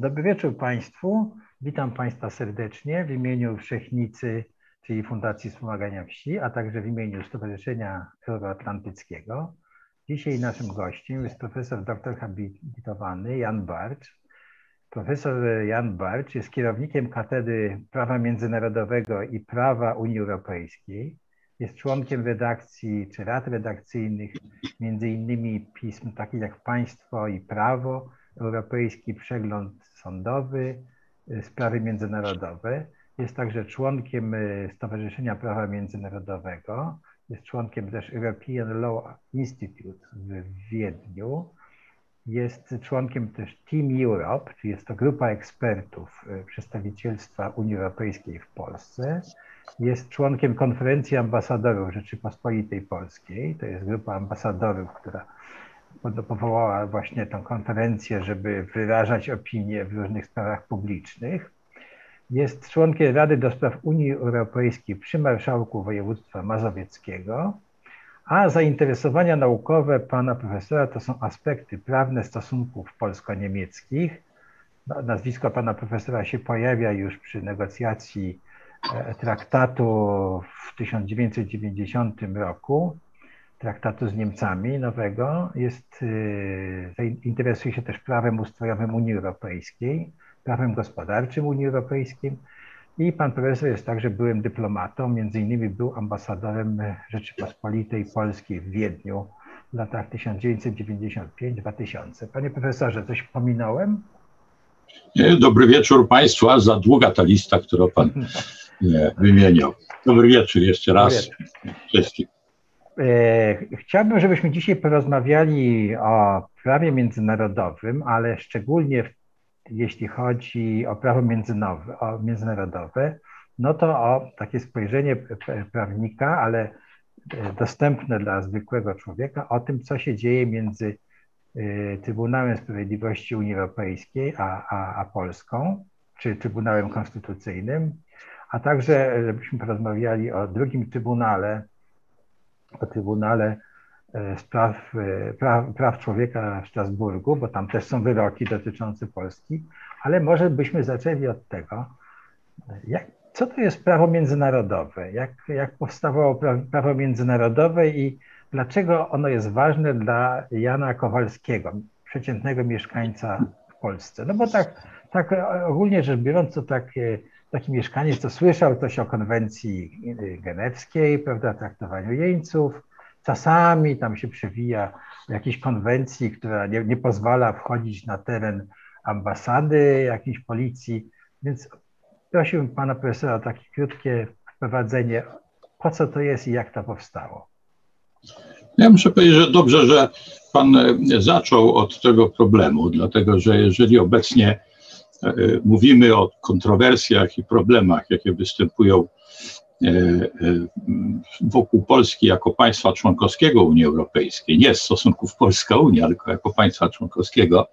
Dobry wieczór Państwu. Witam Państwa serdecznie w imieniu Wszechnicy, czyli Fundacji Wspomagania Wsi, a także w imieniu Stowarzyszenia Euroatlantyckiego. Dzisiaj naszym gościem jest profesor doktor habilitowany Jan Barcz. Profesor Jan Barcz jest kierownikiem Katedry Prawa Międzynarodowego i Prawa Unii Europejskiej. Jest członkiem redakcji czy rad redakcyjnych, między innymi pism takich jak Państwo i Prawo, Europejski Przegląd Sądowy, y, Sprawy Międzynarodowe. Jest także członkiem y, Stowarzyszenia Prawa Międzynarodowego. Jest członkiem też European Law Institute w Wiedniu. Jest członkiem też Team Europe, czyli jest to grupa ekspertów y, przedstawicielstwa Unii Europejskiej w Polsce. Jest członkiem konferencji ambasadorów Rzeczypospolitej Polskiej. To jest grupa ambasadorów, która powołała właśnie tę konferencję, żeby wyrażać opinie w różnych sprawach publicznych. Jest członkiem Rady do Spraw Unii Europejskiej przy Marszałku Województwa Mazowieckiego, a zainteresowania naukowe pana profesora to są aspekty prawne stosunków polsko-niemieckich. No, nazwisko pana profesora się pojawia już przy negocjacji e, traktatu w 1990 roku traktatu z Niemcami nowego, jest, y, interesuje się też prawem ustrojowym Unii Europejskiej, prawem gospodarczym Unii Europejskiej i pan profesor jest także byłym dyplomatą, między innymi był ambasadorem Rzeczypospolitej Polskiej w Wiedniu w latach 1995-2000. Panie profesorze, coś pominąłem? Dobry wieczór Państwu, a za długa ta lista, którą Pan wymieniał. Dobry wieczór jeszcze raz wszystkim. E, chciałbym, żebyśmy dzisiaj porozmawiali o prawie międzynarodowym, ale szczególnie jeśli chodzi o prawo o międzynarodowe, no to o takie spojrzenie prawnika, ale e, dostępne dla zwykłego człowieka, o tym, co się dzieje między e, Trybunałem Sprawiedliwości Unii Europejskiej a, a, a Polską, czy Trybunałem Konstytucyjnym, a także żebyśmy porozmawiali o drugim Trybunale o Trybunale e, Spraw, e, praw, praw Człowieka w Strasburgu, bo tam też są wyroki dotyczące Polski, ale może byśmy zaczęli od tego, jak, co to jest prawo międzynarodowe, jak, jak powstawało prawo, prawo międzynarodowe i dlaczego ono jest ważne dla Jana Kowalskiego, przeciętnego mieszkańca w Polsce. No bo tak, tak ogólnie rzecz biorąc, to takie, taki mieszkaniec to słyszał coś o konwencji genewskiej, prawda, traktowaniu jeńców. Czasami tam się przewija jakiejś konwencji, która nie, nie pozwala wchodzić na teren ambasady jakiejś policji. Więc prosiłbym pana profesora o takie krótkie wprowadzenie, po co to jest i jak to powstało. Ja muszę powiedzieć, że dobrze, że pan zaczął od tego problemu, dlatego że jeżeli obecnie E, mówimy o kontrowersjach i problemach, jakie występują e, e, wokół Polski jako państwa członkowskiego Unii Europejskiej, nie z stosunków Polska-Unia, tylko jako państwa członkowskiego,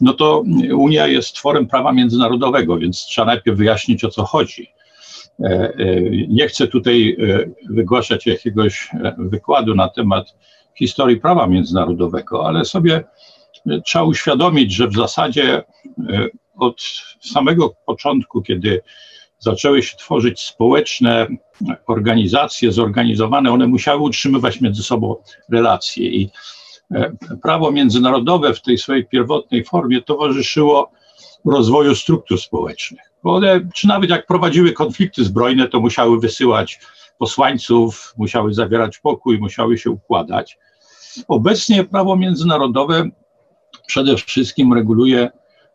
no to Unia jest tworem prawa międzynarodowego, więc trzeba najpierw wyjaśnić o co chodzi. Nie chcę tutaj wygłaszać jakiegoś wykładu na temat historii prawa międzynarodowego, ale sobie trzeba uświadomić, że w zasadzie od samego początku, kiedy zaczęły się tworzyć społeczne organizacje zorganizowane, one musiały utrzymywać między sobą relacje i e, prawo międzynarodowe w tej swojej pierwotnej formie towarzyszyło rozwoju struktur społecznych. Bo one, czy nawet jak prowadziły konflikty zbrojne, to musiały wysyłać posłańców, musiały zawierać pokój, musiały się układać. Obecnie prawo międzynarodowe przede wszystkim reguluje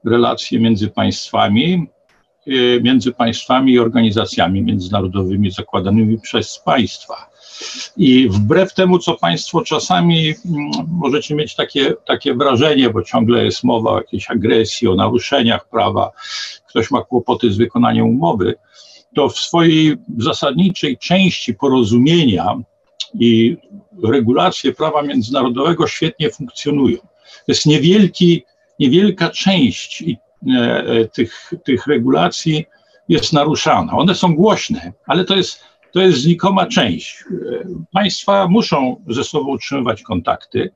relacje między państwami, e, między państwami i organizacjami międzynarodowymi zakładanymi przez państwa. I wbrew temu, co Państwo czasami mm, możecie mieć takie, takie wrażenie, bo ciągle jest mowa o jakiejś agresji, o naruszeniach prawa, ktoś ma kłopoty z wykonaniem umowy, to w swojej zasadniczej części porozumienia i regulacje prawa międzynarodowego świetnie funkcjonują. To jest niewielki niewielka część e, e, tych, tych regulacji jest naruszana. One są głośne, ale to jest, to jest znikoma część. E, państwa muszą ze sobą utrzymywać kontakty,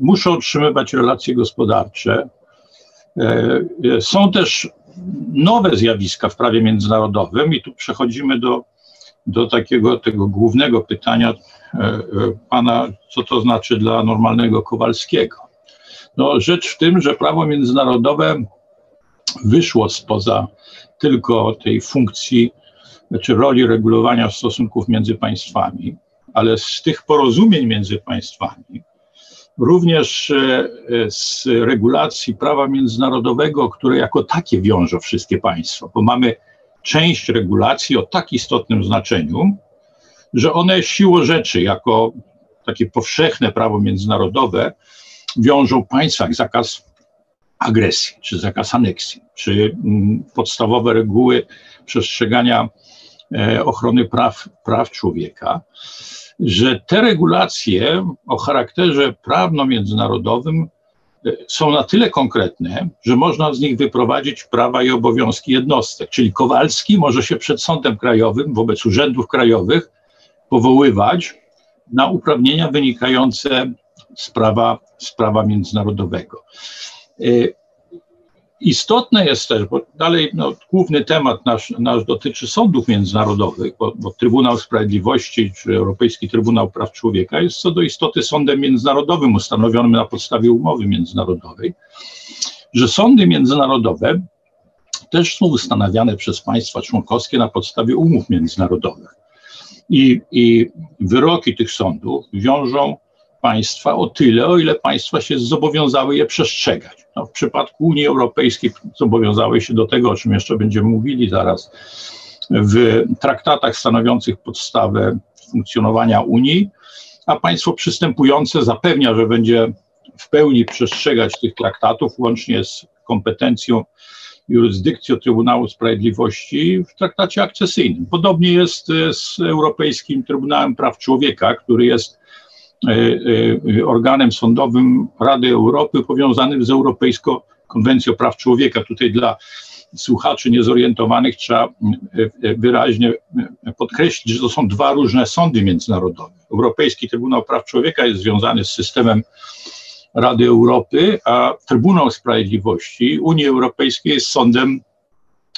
muszą utrzymywać relacje gospodarcze, Są też nowe zjawiska w prawie międzynarodowym i tu przechodzimy do, do takiego tego głównego pytania pana, co to znaczy dla normalnego Kowalskiego. No, rzecz w tym, że prawo międzynarodowe wyszło spoza tylko tej funkcji czy roli regulowania stosunków między państwami, ale z tych porozumień między państwami, również e, z regulacji prawa międzynarodowego, które jako takie wiążą wszystkie państwa, bo mamy część regulacji o tak istotnym znaczeniu, że one siłą rzeczy, jako takie powszechne prawo międzynarodowe, wiążą państwa jak zakaz agresji, czy zakaz aneksji, czy mm, podstawowe reguły przestrzegania e, ochrony praw, praw człowieka, że te regulacje o charakterze prawno-międzynarodowym są na tyle konkretne, że można z nich wyprowadzić prawa i obowiązki jednostek. Czyli Kowalski może się przed sądem krajowym wobec urzędów krajowych powoływać na uprawnienia wynikające z prawa, z prawa międzynarodowego. Istotne jest też, bo dalej no, główny temat nasz, nasz dotyczy sądów międzynarodowych, bo, bo, Trybunał Sprawiedliwości czy Europejski Trybunał Praw Człowieka jest co do istoty sądem międzynarodowym ustanowionym na podstawie umowy międzynarodowej, że sądy międzynarodowe też są ustanawiane przez państwa członkowskie na podstawie umów międzynarodowych. I, i wyroki tych sądów wiążą państwa o tyle, o ile państwa się zobowiązały je przestrzegać. No, w przypadku Unii Europejskiej zobowiązały się do tego, o czym jeszcze będziemy mówili zaraz, w traktatach stanowiących podstawę funkcjonowania Unii, a państwo przystępujące zapewnia, że będzie w pełni przestrzegać tych traktatów, łącznie z kompetencją jurysdykcją Trybunału Sprawiedliwości w traktacie akcesyjnym. Podobnie jest z Europejskim Trybunałem Praw Człowieka, który jest E, e, organem sądowym Rady Europy powiązanym z Europejską Konwencją Praw Człowieka. Tutaj dla słuchaczy niezorientowanych trzeba e, wyraźnie podkreślić, że to są dwa różne sądy międzynarodowe. Europejski Trybunał Praw Człowieka jest związany z systemem Rady Europy, a Trybunał Sprawiedliwości Unii Europejskiej jest sądem,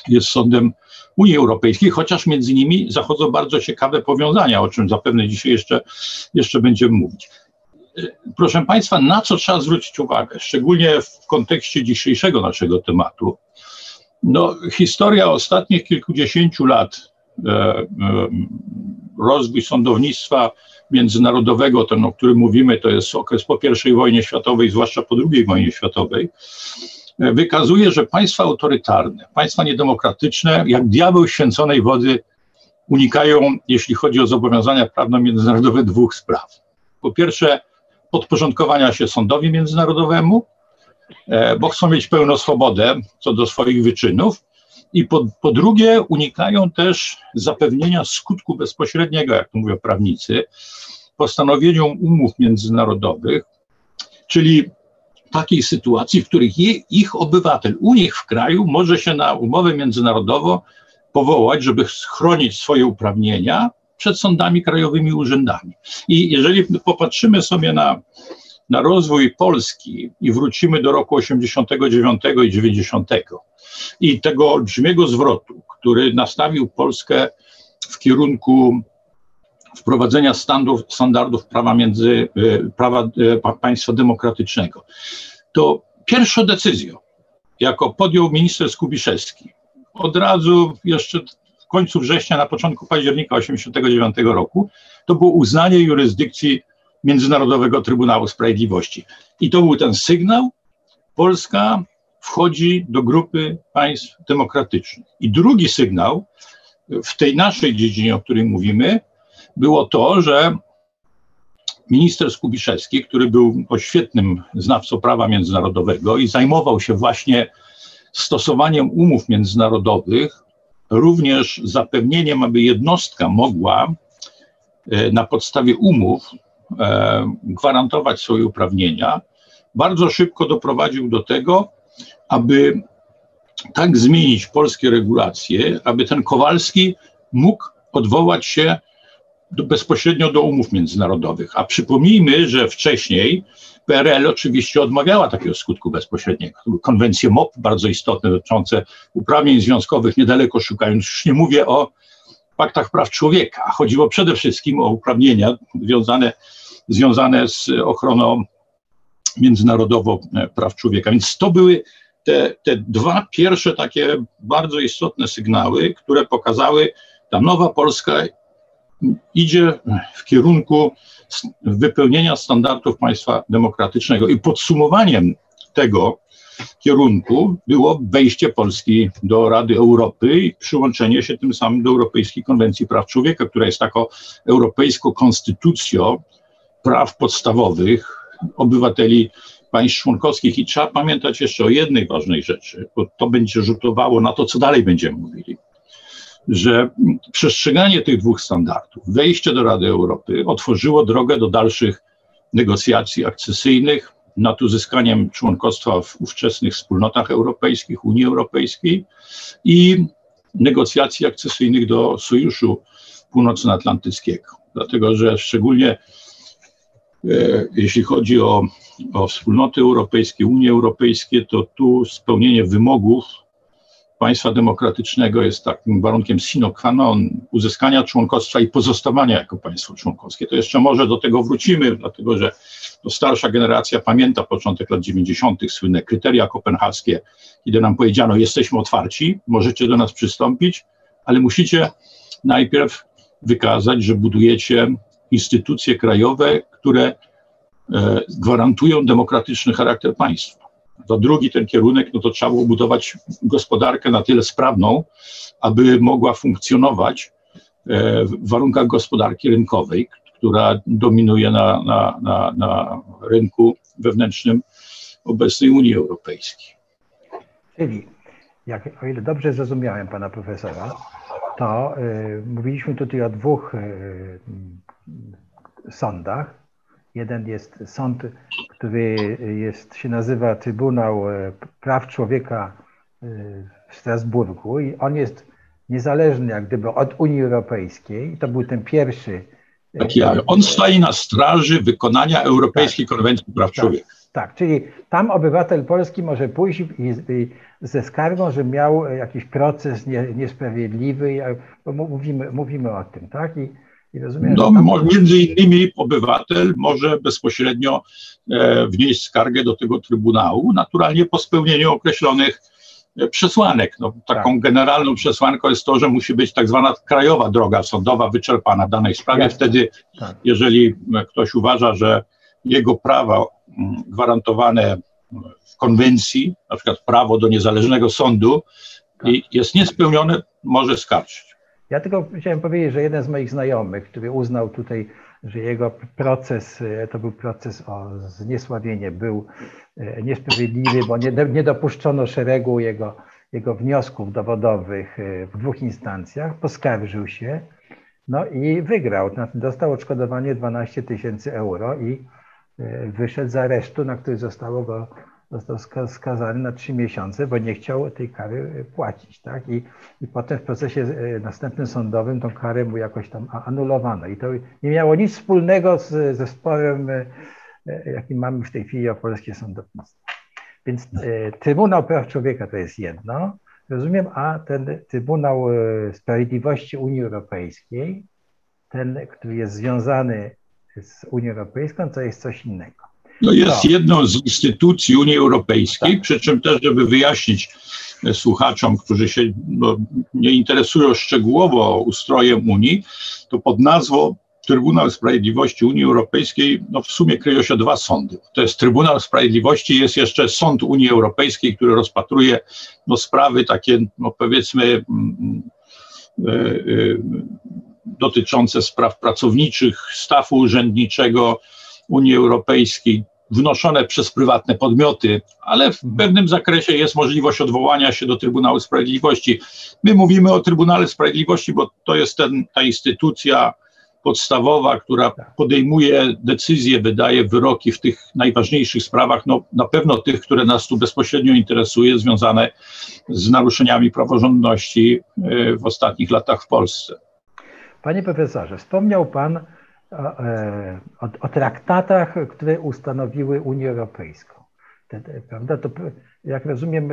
jest sądem Unii Europejskiej, chociaż między nimi zachodzą bardzo ciekawe powiązania, o czym zapewne dzisiaj jeszcze, jeszcze będziemy mówić. Proszę Państwa, na co trzeba zwrócić uwagę, szczególnie w kontekście dzisiejszego naszego tematu? No, historia ostatnich kilkudziesięciu lat, e, e, rozwój sądownictwa międzynarodowego, ten o którym mówimy, to jest okres po I wojnie światowej, zwłaszcza po II wojnie światowej, wykazuje, że państwa autorytarne, państwa niedemokratyczne, jak diabeł święconej wody, unikają, jeśli chodzi o zobowiązania prawno-międzynarodowe, dwóch spraw. Po pierwsze, podporządkowania się sądowi międzynarodowemu, e, bo chcą mieć pełną swobodę co do swoich wyczynów. I po, po drugie, unikają też zapewnienia skutku bezpośredniego, jak to mówią prawnicy, postanowieniom umów międzynarodowych, czyli takiej sytuacji, w których ich obywatel u nich w kraju może się na umowę międzynarodową powołać, żeby chronić swoje uprawnienia przed sądami krajowymi urzędami. I jeżeli popatrzymy sobie na, na rozwój Polski i wrócimy do roku 89 i 90 i tego olbrzymiego zwrotu, który nastawił Polskę w kierunku wprowadzenia standardów, standardów prawa między e, prawa e, państwa demokratycznego, to pierwszą decyzją, jaką podjął minister Skubiszewski, od razu jeszcze w końcu września, na początku października 1989 roku, to było uznanie jurysdykcji Międzynarodowego Trybunału Sprawiedliwości. I to był ten sygnał, Polska wchodzi do grupy państw demokratycznych. I drugi sygnał w tej naszej dziedzinie, o której mówimy, było to, że minister Skubiszewski, który był świetnym znawcą prawa międzynarodowego i zajmował się właśnie stosowaniem umów międzynarodowych, również zapewnieniem, aby jednostka mogła e, na podstawie umów e, gwarantować swoje uprawnienia, bardzo szybko doprowadził do tego, aby tak zmienić polskie regulacje, aby ten Kowalski mógł odwołać się do, bezpośrednio do umów międzynarodowych. A przypomnijmy, że wcześniej PRL oczywiście odmawiała takiego skutku bezpośredniego. Konwencje MOP, bardzo istotne, dotyczące uprawnień związkowych, niedaleko szukając, już nie mówię o paktach praw człowieka. Chodziło przede wszystkim o uprawnienia związane, związane z ochroną międzynarodową e, praw człowieka. Więc to były te, te dwa pierwsze takie bardzo istotne sygnały, które pokazały, ta nowa Polska idzie w kierunku wypełnienia standardów państwa demokratycznego. I podsumowaniem tego kierunku było wejście Polski do Rady Europy i przyłączenie się tym samym do Europejskiej Konwencji Praw Człowieka, która jest taką europejską konstytucją praw podstawowych obywateli państw członkowskich. I trzeba pamiętać jeszcze o jednej ważnej rzeczy, bo to będzie rzutowało na to, co dalej będziemy mówili że przestrzeganie tych dwóch standardów, wejście do Rady Europy otworzyło drogę do dalszych negocjacji akcesyjnych nad uzyskaniem członkostwa w ówczesnych wspólnotach europejskich, Unii Europejskiej i negocjacji akcesyjnych do Sojuszu Północnoatlantyckiego. Dlatego, że szczególnie e, jeśli chodzi o, o wspólnoty europejskie, Unię Europejską, to tu spełnienie wymogów państwa demokratycznego jest takim warunkiem sine qua non uzyskania członkostwa i pozostawania jako państwo członkowskie. To jeszcze może do tego wrócimy, dlatego że no, starsza generacja pamięta początek lat 90., słynne kryteria kopenhaskie, kiedy nam powiedziano: Jesteśmy otwarci, możecie do nas przystąpić, ale musicie najpierw wykazać, że budujecie instytucje krajowe, które e, gwarantują demokratyczny charakter państwa to drugi ten kierunek, no to trzeba było budować gospodarkę na tyle sprawną, aby mogła funkcjonować e, w warunkach gospodarki rynkowej, która dominuje na, na, na, na rynku wewnętrznym obecnej Unii Europejskiej. Czyli, jak, o ile dobrze zrozumiałem pana profesora, to y, mówiliśmy tutaj o dwóch y, sądach, Jeden jest sąd, który jest, się nazywa Trybunał e, Praw Człowieka e, w Strasburgu i on jest niezależny jak gdyby od Unii Europejskiej. To był ten pierwszy. E, tak, ja. On stoi na straży wykonania Europejskiej tak, Konwencji Praw tak, Człowieka. Tak, czyli tam obywatel polski może pójść i, i ze skargą, że miał jakiś proces nie, niesprawiedliwy, bo mówimy, mówimy o tym, tak? I, rozumiem, no, tam... Między innymi obywatel może bezpośrednio e, wnieść skargę do tego Trybunału, naturalnie po spełnieniu określonych e, przesłanek. No, taką tak. generalną przesłanką jest to, że musi być tak zwana krajowa droga sądowa wyczerpana w danej sprawie. Jasne. Wtedy, tak. jeżeli ktoś uważa, że jego prawa gwarantowane w konwencji, na przykład prawo do niezależnego sądu, tak. jest niespełnione, może skarżyć. Ja tylko chciałem powiedzieć, że jeden z moich znajomych, który uznał tutaj, że jego proces, e, to był proces o zniesławienie, był e, niesprawiedliwy, bo nie, nie dopuszczono szeregu jego, jego wniosków dowodowych e, w dwóch instancjach, poskarżył się, no i wygrał. Dostał odszkodowanie 12 tysięcy euro i wyszedł z aresztu, na który zostało go został skazany na trzy miesiące, bo nie chciał tej kary e, płacić. Tak? I, I potem w procesie e, następnym sądowym tą karę mu jakoś tam anulowano. I to nie miało nic wspólnego z, ze sporem, e, jaki mamy w tej chwili o polskie sądownictwo. Więc Trybunał Praw Człowieka to jest jedno, rozumiem, a ten Trybunał Sprawiedliwości Unii Europejskiej, ten, który jest związany z Unią Europejską, to jest coś innego. No jest no. jedną z instytucji Unii Europejskiej, tak. przy czym też, żeby wyjaśnić e, słuchaczom, którzy się no, nie interesują szczegółowo ustrojem Unii, to pod nazwą Trybunał Sprawiedliwości Unii Europejskiej no, w sumie kryją się dwa sądy. To jest Trybunał Sprawiedliwości, jest jeszcze Sąd Unii Europejskiej, który rozpatruje no, sprawy takie, no, powiedzmy, mm, y, y, dotyczące spraw pracowniczych, stafu urzędniczego Unii Europejskiej, wnoszone przez prywatne podmioty, ale w pewnym zakresie jest możliwość odwołania się do Trybunału Sprawiedliwości. My mówimy o Trybunale Sprawiedliwości, bo to jest ten, ta instytucja podstawowa, która podejmuje decyzje, wydaje wyroki w tych najważniejszych sprawach, no na pewno tych, które nas tu bezpośrednio interesuje, związane z naruszeniami praworządności e, w ostatnich latach w Polsce. Panie profesorze, wspomniał Pan o, e, o, o traktatach, które ustanowiły Unię Europejską. Te, prawda? To, jak rozumiem,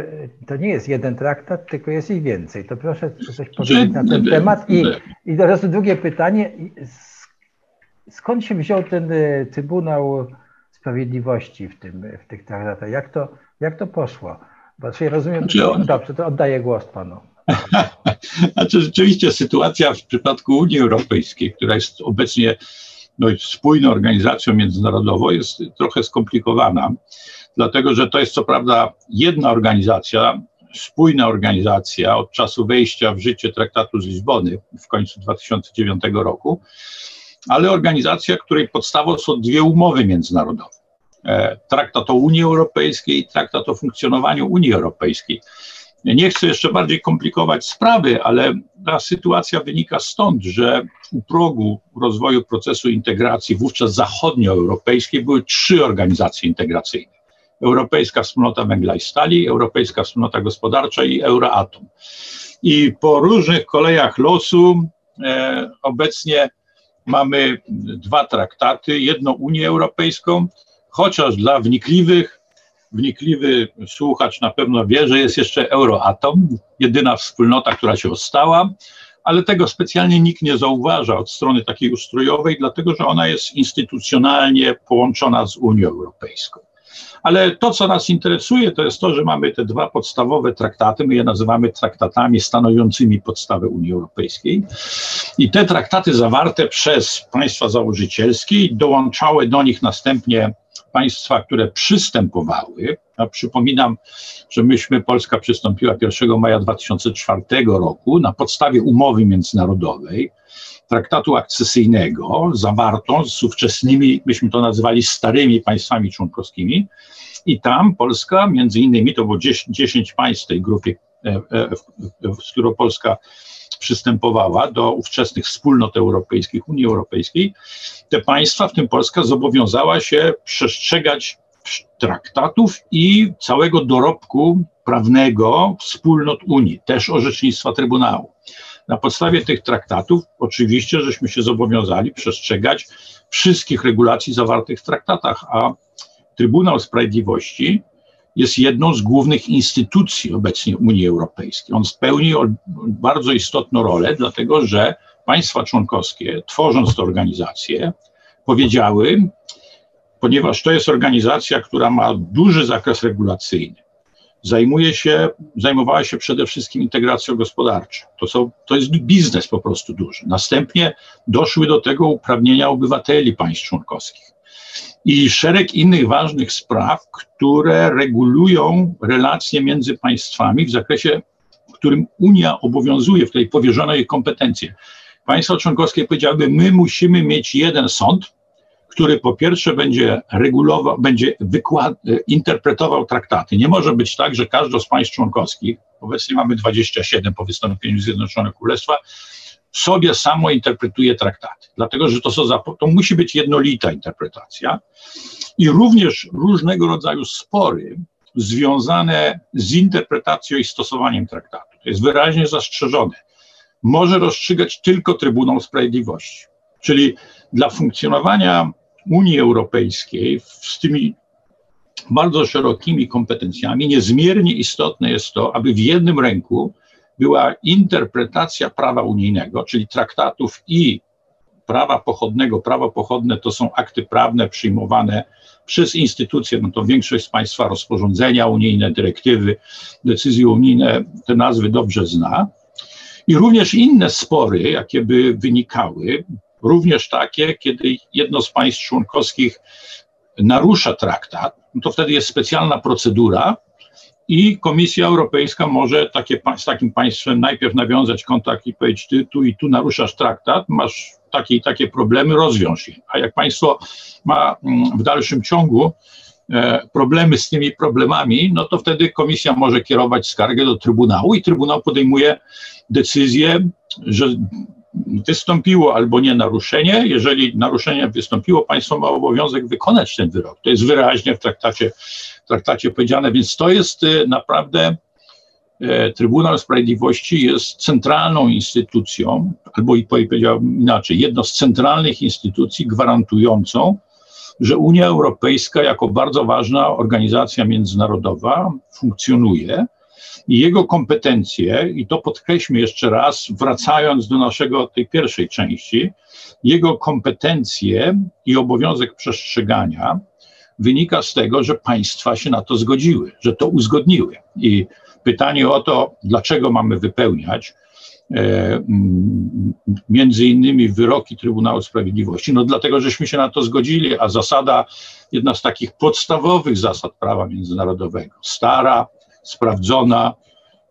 to nie jest jeden traktat, tylko jest ich więcej. To proszę coś powiedzieć na ten temat. I, i teraz drugie pytanie. Skąd się wziął ten e, Trybunał Sprawiedliwości w, tym, w tych traktatach? Jak to, jak to poszło? Bo ja rozumiem, znaczy dobrze, to oddaję głos panu. Znaczy rzeczywiście sytuacja w przypadku Unii Europejskiej, która jest obecnie no, spójną organizacją międzynarodową, jest trochę skomplikowana, dlatego że to jest co prawda jedna organizacja, spójna organizacja od czasu wejścia w życie traktatu z Lizbony w końcu 2009 roku, ale organizacja, której podstawą są dwie umowy międzynarodowe. E, traktat o Unii Europejskiej i traktat o funkcjonowaniu Unii Europejskiej. Nie chcę jeszcze bardziej komplikować sprawy, ale ta sytuacja wynika stąd, że u progu rozwoju procesu integracji, wówczas zachodnioeuropejskiej, były trzy organizacje integracyjne. Europejska Wspólnota Węgla i Stali, Europejska Wspólnota Gospodarcza i Euroatom. I po różnych kolejach losu e, obecnie mamy dwa traktaty, jedną Unię Europejską, chociaż dla wnikliwych, wnikliwy słuchacz na pewno wie, że jest jeszcze Euroatom, jedyna wspólnota, która się ostała, ale tego specjalnie nikt nie zauważa od strony takiej ustrojowej, dlatego że ona jest instytucjonalnie połączona z Unią Europejską. Ale to, co nas interesuje, to jest to, że mamy te dwa podstawowe traktaty, my je nazywamy traktatami stanowiącymi podstawę Unii Europejskiej. I te traktaty zawarte przez państwa założycielskie dołączały do nich następnie państwa, które przystępowały. Ja przypominam, że myśmy, Polska przystąpiła 1 maja 2004 roku na podstawie umowy międzynarodowej, traktatu akcesyjnego, zawartą z ówczesnymi, myśmy to nazywali starymi państwami członkowskimi. I tam Polska, między innymi, to było 10, 10 państw w tej grupie, e, e, z którą Polska przystępowała do ówczesnych wspólnot europejskich, Unii Europejskiej, te państwa, w tym Polska, zobowiązała się przestrzegać traktatów i całego dorobku prawnego wspólnot Unii, też orzecznictwa Trybunału. Na podstawie tych traktatów oczywiście żeśmy się zobowiązali przestrzegać wszystkich regulacji zawartych w traktatach, a Trybunał Sprawiedliwości jest jedną z głównych instytucji obecnie Unii Europejskiej. On spełni bardzo istotną rolę, dlatego że państwa członkowskie, tworząc tę organizację, powiedziały, ponieważ to jest organizacja, która ma duży zakres regulacyjny, zajmuje się, zajmowała się przede wszystkim integracją gospodarczą. To, są, to jest biznes po prostu duży. Następnie doszły do tego uprawnienia obywateli państw członkowskich i szereg innych ważnych spraw, które regulują relacje między państwami w zakresie, w którym Unia obowiązuje, w której powierzono jej kompetencje. Państwa członkowskie powiedziałyby, my musimy mieć jeden sąd, który po pierwsze będzie regulował, będzie wykład, interpretował traktaty. Nie może być tak, że każde z państw członkowskich, obecnie mamy 27 po wystąpieniu Zjednoczonego Królestwa, sobie samo interpretuje traktaty, dlatego że to, są, to musi być jednolita interpretacja i również różnego rodzaju spory związane z interpretacją i stosowaniem traktatu. To jest wyraźnie zastrzeżone. Może rozstrzygać tylko Trybunał Sprawiedliwości. Czyli dla funkcjonowania Unii Europejskiej z tymi bardzo szerokimi kompetencjami niezmiernie istotne jest to, aby w jednym ręku była interpretacja prawa unijnego, czyli traktatów i prawa pochodnego. Prawo pochodne to są akty prawne przyjmowane przez instytucje, no to większość z Państwa rozporządzenia unijne, dyrektywy, decyzje unijne, te nazwy dobrze zna. I również inne spory, jakie by wynikały, również takie, kiedy jedno z państw członkowskich narusza traktat, no to wtedy jest specjalna procedura, i Komisja Europejska może takie, z takim państwem najpierw nawiązać kontakt i powiedzieć, ty tu i tu naruszasz traktat, masz takie i takie problemy, rozwiąż je. A jak państwo ma mm, w dalszym ciągu e, problemy z tymi problemami, no to wtedy komisja może kierować skargę do Trybunału i Trybunał podejmuje decyzję, że wystąpiło albo nie naruszenie. Jeżeli naruszenie wystąpiło, państwo ma obowiązek wykonać ten wyrok. To jest wyraźnie w traktacie, traktacie powiedziane, więc to jest y, naprawdę e, Trybunał Sprawiedliwości jest centralną instytucją, albo i powiedziałbym inaczej, jedną z centralnych instytucji gwarantującą, że Unia Europejska jako bardzo ważna organizacja międzynarodowa funkcjonuje i jego kompetencje, i to podkreślmy jeszcze raz, wracając do naszego tej pierwszej części, jego kompetencje i obowiązek przestrzegania wynika z tego, że państwa się na to zgodziły, że to uzgodniły. I pytanie o to, dlaczego mamy wypełniać e, między innymi wyroki Trybunału Sprawiedliwości, no dlatego, żeśmy się na to zgodzili, a zasada, jedna z takich podstawowych zasad prawa międzynarodowego, stara, sprawdzona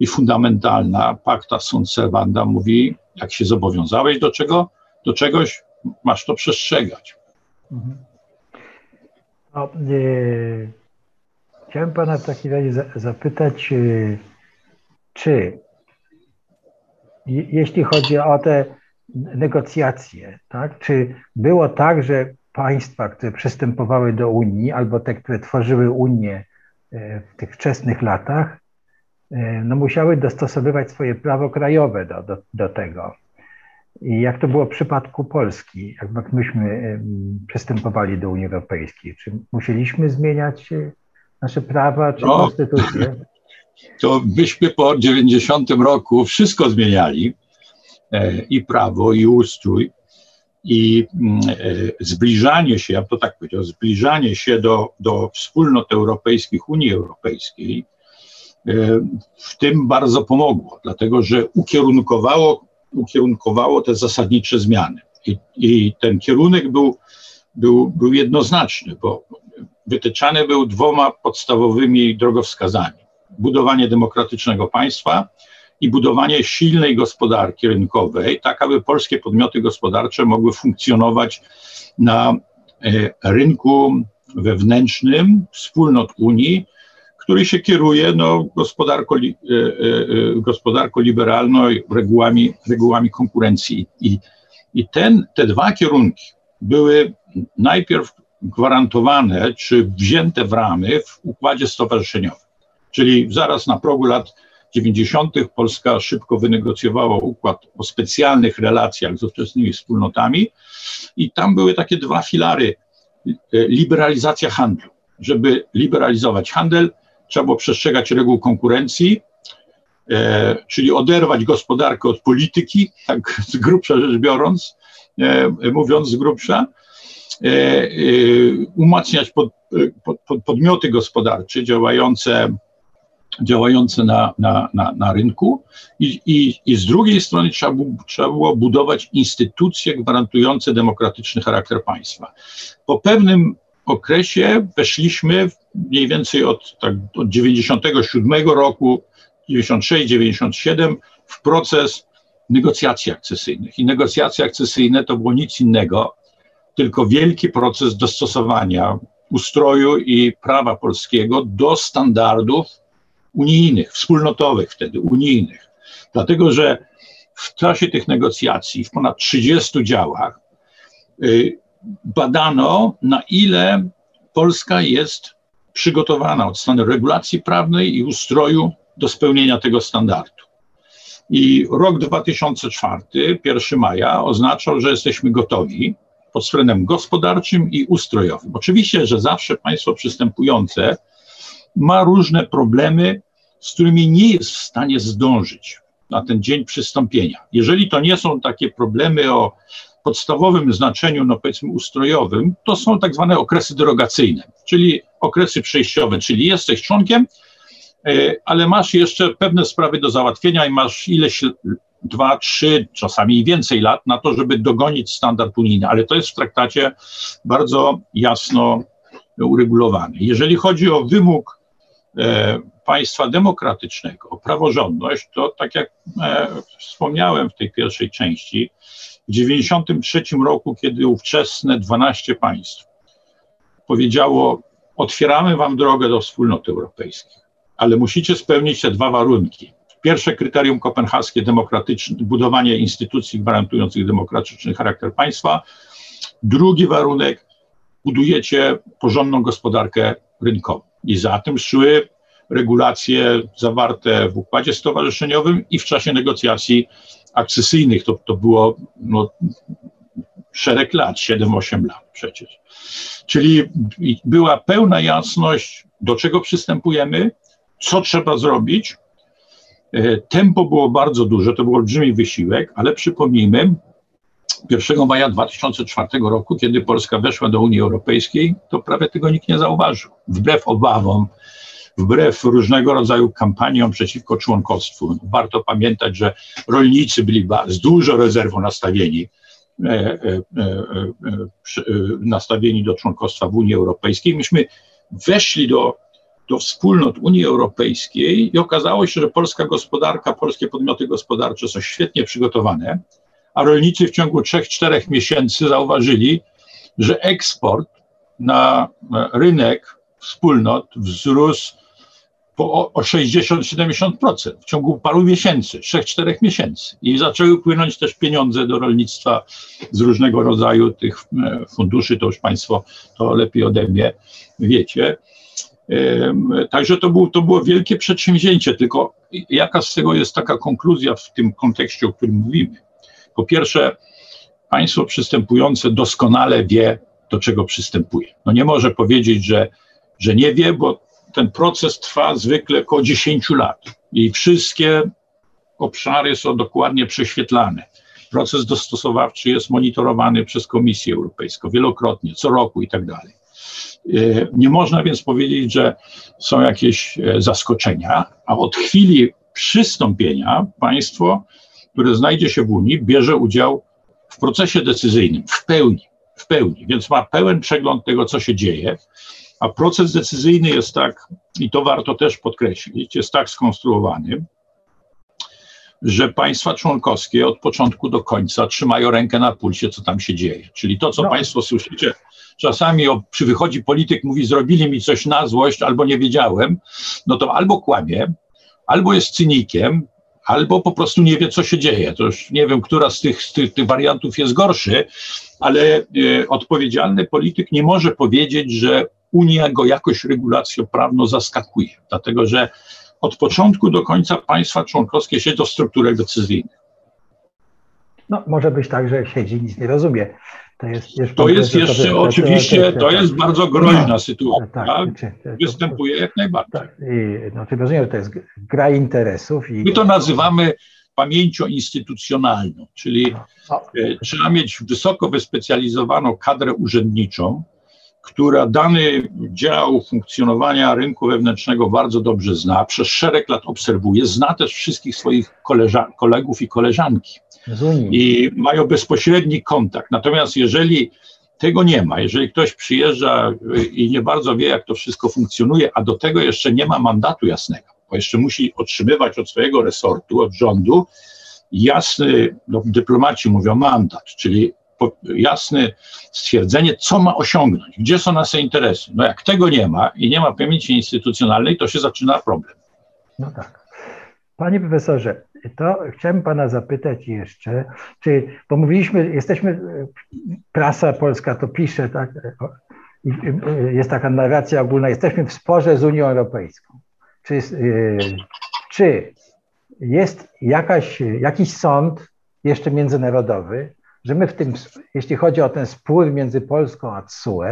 i fundamentalna, pacta sunt servanda mówi, jak się zobowiązałeś do czego, do czegoś, masz to przestrzegać. Mhm. No, chciałem pana w takim razie za, zapytać, e, czy jeśli chodzi o te negocjacje, tak, czy było tak, że państwa, które przystępowały do Unii, albo te, które tworzyły Unię e, w tych wczesnych latach, no musiały dostosowywać swoje prawo krajowe do, do, do tego. Jak to było w przypadku Polski, jak myśmy przystępowali do Unii Europejskiej? Czy musieliśmy zmieniać e, nasze prawa czy no, konstytucję? To byśmy po 90 roku wszystko zmieniali e, i prawo, i ustrój, i mm, e, zbliżanie się, ja to tak powiedział, zbliżanie się do, do wspólnot europejskich, Unii Europejskiej, w tym bardzo pomogło, dlatego że ukierunkowało ukierunkowało te zasadnicze zmiany. I, i ten kierunek był, był, był jednoznaczny, bo wytyczany był dwoma podstawowymi drogowskazami: budowanie demokratycznego państwa i budowanie silnej gospodarki rynkowej, tak aby polskie podmioty gospodarcze mogły funkcjonować na e, rynku wewnętrznym wspólnot Unii który się kieruje no, gospodarką, e, e, e, gospodarką liberalną regułami, regułami konkurencji. I, i ten, te dwa kierunki były najpierw gwarantowane czy wzięte w ramy w układzie stowarzyszeniowym. Czyli zaraz na progu lat 90. Polska szybko wynegocjowała układ o specjalnych relacjach z ówczesnymi wspólnotami i tam były takie dwa filary. Liberalizacja handlu. Żeby liberalizować handel, trzeba było przestrzegać reguł konkurencji, e, czyli oderwać gospodarkę od polityki, tak z grubsza rzecz biorąc, e, mówiąc z grubsza, e, e umacniać pod, pod, pod podmioty gospodarcze działające, działające na, na, na, na rynku i, i, i z drugiej strony trzeba, trzeba było budować instytucje gwarantujące demokratyczny charakter państwa. Po pewnym okresie weszliśmy mniej więcej od, tak, od 97 roku, 96-97 w proces negocjacji akcesyjnych. I negocjacje akcesyjne to było nic innego, tylko wielki proces dostosowania ustroju i prawa polskiego do standardów unijnych, wspólnotowych wtedy, unijnych. Dlatego, że w czasie tych negocjacji, w ponad 30 działach, y, badano, na ile Polska jest przygotowana od strony regulacji prawnej i ustroju do spełnienia tego standardu. I rok 2004, 1 maja, oznaczał, że jesteśmy gotowi pod względem gospodarczym i ustrojowym. Oczywiście, że zawsze państwo przystępujące ma różne problemy, z którymi nie jest w stanie zdążyć na ten dzień przystąpienia. Jeżeli to nie są takie problemy o podstawowym znaczeniu, no powiedzmy ustrojowym, to są tak zwane okresy derogacyjne, czyli okresy przejściowe, czyli jesteś członkiem, e, ale masz jeszcze pewne sprawy do załatwienia i masz ileś dwa, trzy, czasami więcej lat na to, żeby dogonić standard unijny, ale to jest w traktacie bardzo jasno uregulowany. Jeżeli chodzi o wymóg e, państwa demokratycznego, o praworządność, to tak jak e, wspomniałem w tej pierwszej części, w 1993 roku, kiedy ówczesne 12 państw powiedziało, otwieramy wam drogę do wspólnot europejskich, ale musicie spełnić te dwa warunki. Pierwsze kryterium kopenhaskie, demokratyczne, budowanie instytucji gwarantujących demokratyczny charakter państwa. Drugi warunek, budujecie porządną gospodarkę rynkową. I za tym szły regulacje zawarte w układzie stowarzyszeniowym i w czasie negocjacji akcesyjnych. To, to było no, szereg lat, 7-8 lat przecież. Czyli była pełna jasność, do czego przystępujemy, co trzeba zrobić. E, tempo było bardzo duże, to był olbrzymi wysiłek, ale przypomnijmy, 1 maja 2004 roku, kiedy Polska weszła do Unii Europejskiej, to prawie tego nikt nie zauważył. Wbrew obawom, wbrew różnego rodzaju kampaniom przeciwko członkostwu. Warto pamiętać, że rolnicy byli z dużo rezerwą nastawieni, e, e, nastawieni do członkostwa w Unii Europejskiej. Myśmy weszli do do wspólnot Unii Europejskiej i okazało się, że polska gospodarka, polskie podmioty gospodarcze są świetnie przygotowane, a rolnicy w ciągu 3-4 miesięcy zauważyli, że eksport na rynek wspólnot wzrósł po, o 60-70% w ciągu paru miesięcy, 3-4 miesięcy. I zaczęły płynąć też pieniądze do rolnictwa z różnego rodzaju tych funduszy, to już Państwo to lepiej ode mnie wiecie. Także to, był, to było wielkie przedsięwzięcie, tylko jaka z tego jest taka konkluzja w tym kontekście, o którym mówimy? Po pierwsze, państwo przystępujące doskonale wie, do czego przystępuje. No nie może powiedzieć, że, że nie wie, bo ten proces trwa zwykle około 10 lat i wszystkie obszary są dokładnie prześwietlane. Proces dostosowawczy jest monitorowany przez Komisję Europejską wielokrotnie, co roku i tak dalej. E, nie można więc powiedzieć, że są jakieś e, zaskoczenia, a od chwili przystąpienia państwo, które znajdzie się w Unii, bierze udział w procesie decyzyjnym w pełni, w pełni, więc ma pełen przegląd tego, co się dzieje, a proces decyzyjny jest tak, i to warto też podkreślić, jest tak skonstruowany, że państwa członkowskie od początku do końca trzymają rękę na pulsie, co tam się dzieje. Czyli to, co no. Państwo słyszycie czasami o, przy wychodzi polityk, mówi, zrobili mi coś na złość, albo nie wiedziałem, no to albo kłamie, albo jest cynikiem, albo po prostu nie wie, co się dzieje. To już nie wiem, która z tych, z tych, tych wariantów jest gorszy, ale e, odpowiedzialny polityk nie może powiedzieć, że Unia go jakoś regulacją prawną zaskakuje, dlatego że od początku do końca państwa członkowskie siedzą w strukturach decyzyjnych. No, może być tak, że siedzi, nic nie rozumie. To jest, jest, to jest jeszcze to, oczywiście, to, jest bardzo groźna no, sytuacja. Tak, tak, Występuje jak najbardziej. Tak, i, no, ty rozumiem, że to jest gra interesów. I... My to nazywamy pamięcią instytucjonalną, czyli no, no. Trzeba mieć wysoko wyspecjalizowaną kadrę urzędniczą, która dany dział funkcjonowania rynku wewnętrznego bardzo dobrze zna, przez szereg lat obserwuje, zna też wszystkich swoich kolegów i koleżanki i mają bezpośredni kontakt. Natomiast jeżeli tego nie ma, jeżeli ktoś przyjeżdża i nie bardzo wie, jak to wszystko funkcjonuje, a do tego jeszcze nie ma mandatu jasnego, bo jeszcze musi otrzymywać od swojego resortu, od rządu jasny, no, dyplomaci mówią mandat, czyli jasne stwierdzenie, co ma osiągnąć, gdzie są nasze interesy. No jak tego nie ma i nie ma pamięci instytucjonalnej, to się zaczyna problem. No tak. Panie profesorze, to chciałem pana zapytać jeszcze, czy, bo mówiliśmy, jesteśmy, prasa polska to pisze, tak, jest taka narracja ogólna, jesteśmy w sporze z Unią Europejską. Czy, czy jest jakaś, jakiś sąd jeszcze międzynarodowy, że my w tym, jeśli chodzi o ten spór między Polską a TSUE,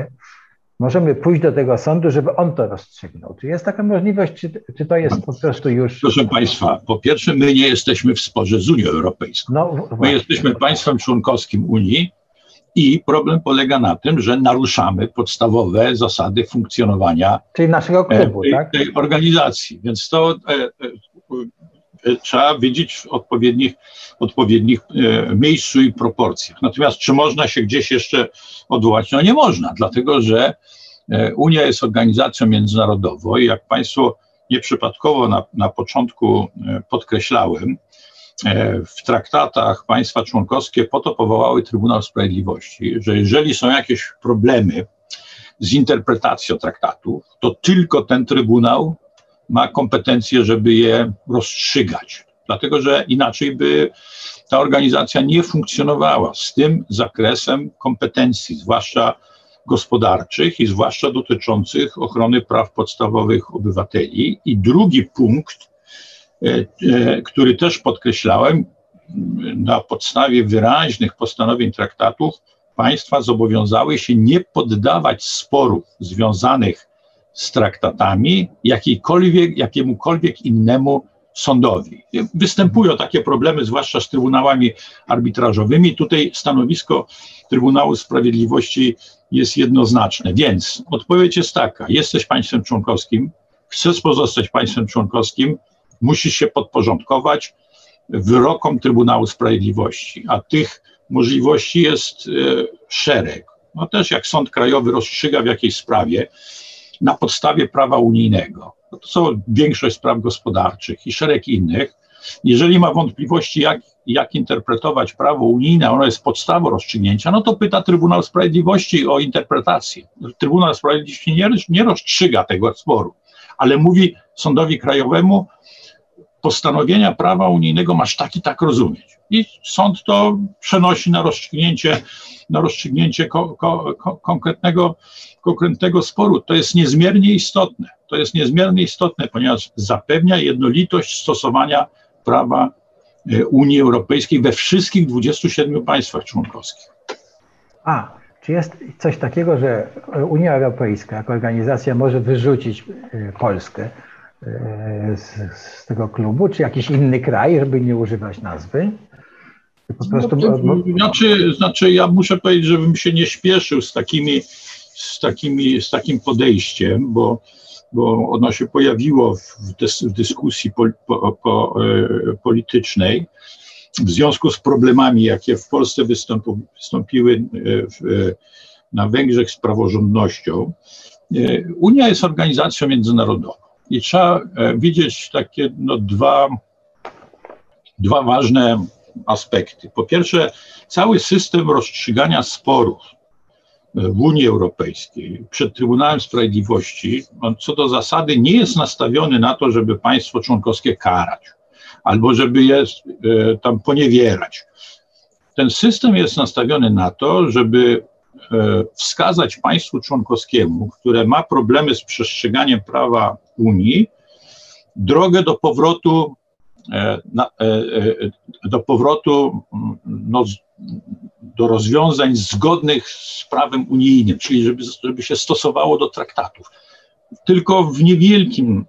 możemy pójść do tego sądu, żeby on to rozstrzygnął. Czy jest taka możliwość, czy, czy to jest po prostu już. Proszę Państwa, po pierwsze, my nie jesteśmy w sporze z Unią Europejską. No, my jesteśmy państwem członkowskim Unii i problem polega na tym, że naruszamy podstawowe zasady funkcjonowania Czyli naszego e, klubu, tej, tak? tej organizacji. Więc to e, e, trzeba wiedzieć w odpowiednich, odpowiednich e, miejscu i proporcjach. Natomiast czy można się gdzieś jeszcze odwołać? No nie można, dlatego że e, Unia jest organizacją międzynarodową i jak Państwo nieprzypadkowo na, na początku e, podkreślałem, w traktatach państwa członkowskie po to powołały Trybunał Sprawiedliwości, że jeżeli są jakieś problemy z interpretacją traktatów, to tylko ten Trybunał ma kompetencje, żeby je rozstrzygać. Dlatego, że inaczej by ta organizacja nie funkcjonowała z tym zakresem kompetencji, zwłaszcza gospodarczych i zwłaszcza dotyczących ochrony praw podstawowych obywateli. I drugi punkt, e, e, który też podkreślałem, na podstawie wyraźnych postanowień traktatów, państwa zobowiązały się nie poddawać sporów związanych z traktatami jakiejkolwiek, jakiemukolwiek innemu sądowi. Występują takie problemy, zwłaszcza z trybunałami arbitrażowymi. Tutaj stanowisko Trybunału Sprawiedliwości jest jednoznaczne. Więc odpowiedź jest taka: jesteś państwem członkowskim, chcesz pozostać państwem członkowskim, musisz się podporządkować wyrokom Trybunału Sprawiedliwości, a tych możliwości jest e, szereg. No też jak Sąd Krajowy rozstrzyga w jakiejś sprawie na podstawie prawa unijnego, no to są większość spraw gospodarczych i szereg innych. Jeżeli ma wątpliwości, jak, jak interpretować prawo unijne, ono jest podstawą rozstrzygnięcia, no to pyta Trybunał Sprawiedliwości o interpretację. Trybunał Sprawiedliwości nie, nie rozstrzyga tego sporu, ale mówi sądowi krajowemu, postanowienia prawa unijnego masz tak i tak rozumieć. I sąd to przenosi na rozstrzygnięcie, na rozstrzygnięcie ko, ko, ko, konkretnego, konkretnego sporu. To jest niezmiernie istotne. To jest niezmiernie istotne, ponieważ zapewnia jednolitość stosowania prawa e, Unii Europejskiej we wszystkich 27 państwach członkowskich. A, czy jest coś takiego, że Unia Europejska jako organizacja może wyrzucić e, Polskę z, z, tego klubu, czy jakiś inny kraj, żeby nie używać nazwy? Po prostu, no, znaczy, znaczy, ja muszę powiedzieć, żebym się nie śpieszył z takimi, z takimi, z takim podejściem, bo, bo ono się pojawiło w, dys, w dyskusji po, po, po, e, politycznej w związku z problemami, jakie w Polsce wystąpiły e, w, na Węgrzech z praworządnością. Unia jest organizacją międzynarodową. I trzeba e, widzieć takie no, dwa, dwa ważne aspekty. Po pierwsze, cały system rozstrzygania sporów e, w Unii Europejskiej przed Trybunałem Sprawiedliwości, on co do zasady nie jest nastawiony na to, żeby państwo członkowskie karać albo żeby je e, tam poniewierać. Ten system jest nastawiony na to, żeby wskazać państwu członkowskiemu, które ma problemy z przestrzeganiem prawa Unii, drogę do powrotu, e, e, do powrotu no, do rozwiązań zgodnych z prawem unijnym, czyli żeby, żeby się stosowało do traktatów. Tylko w niewielkim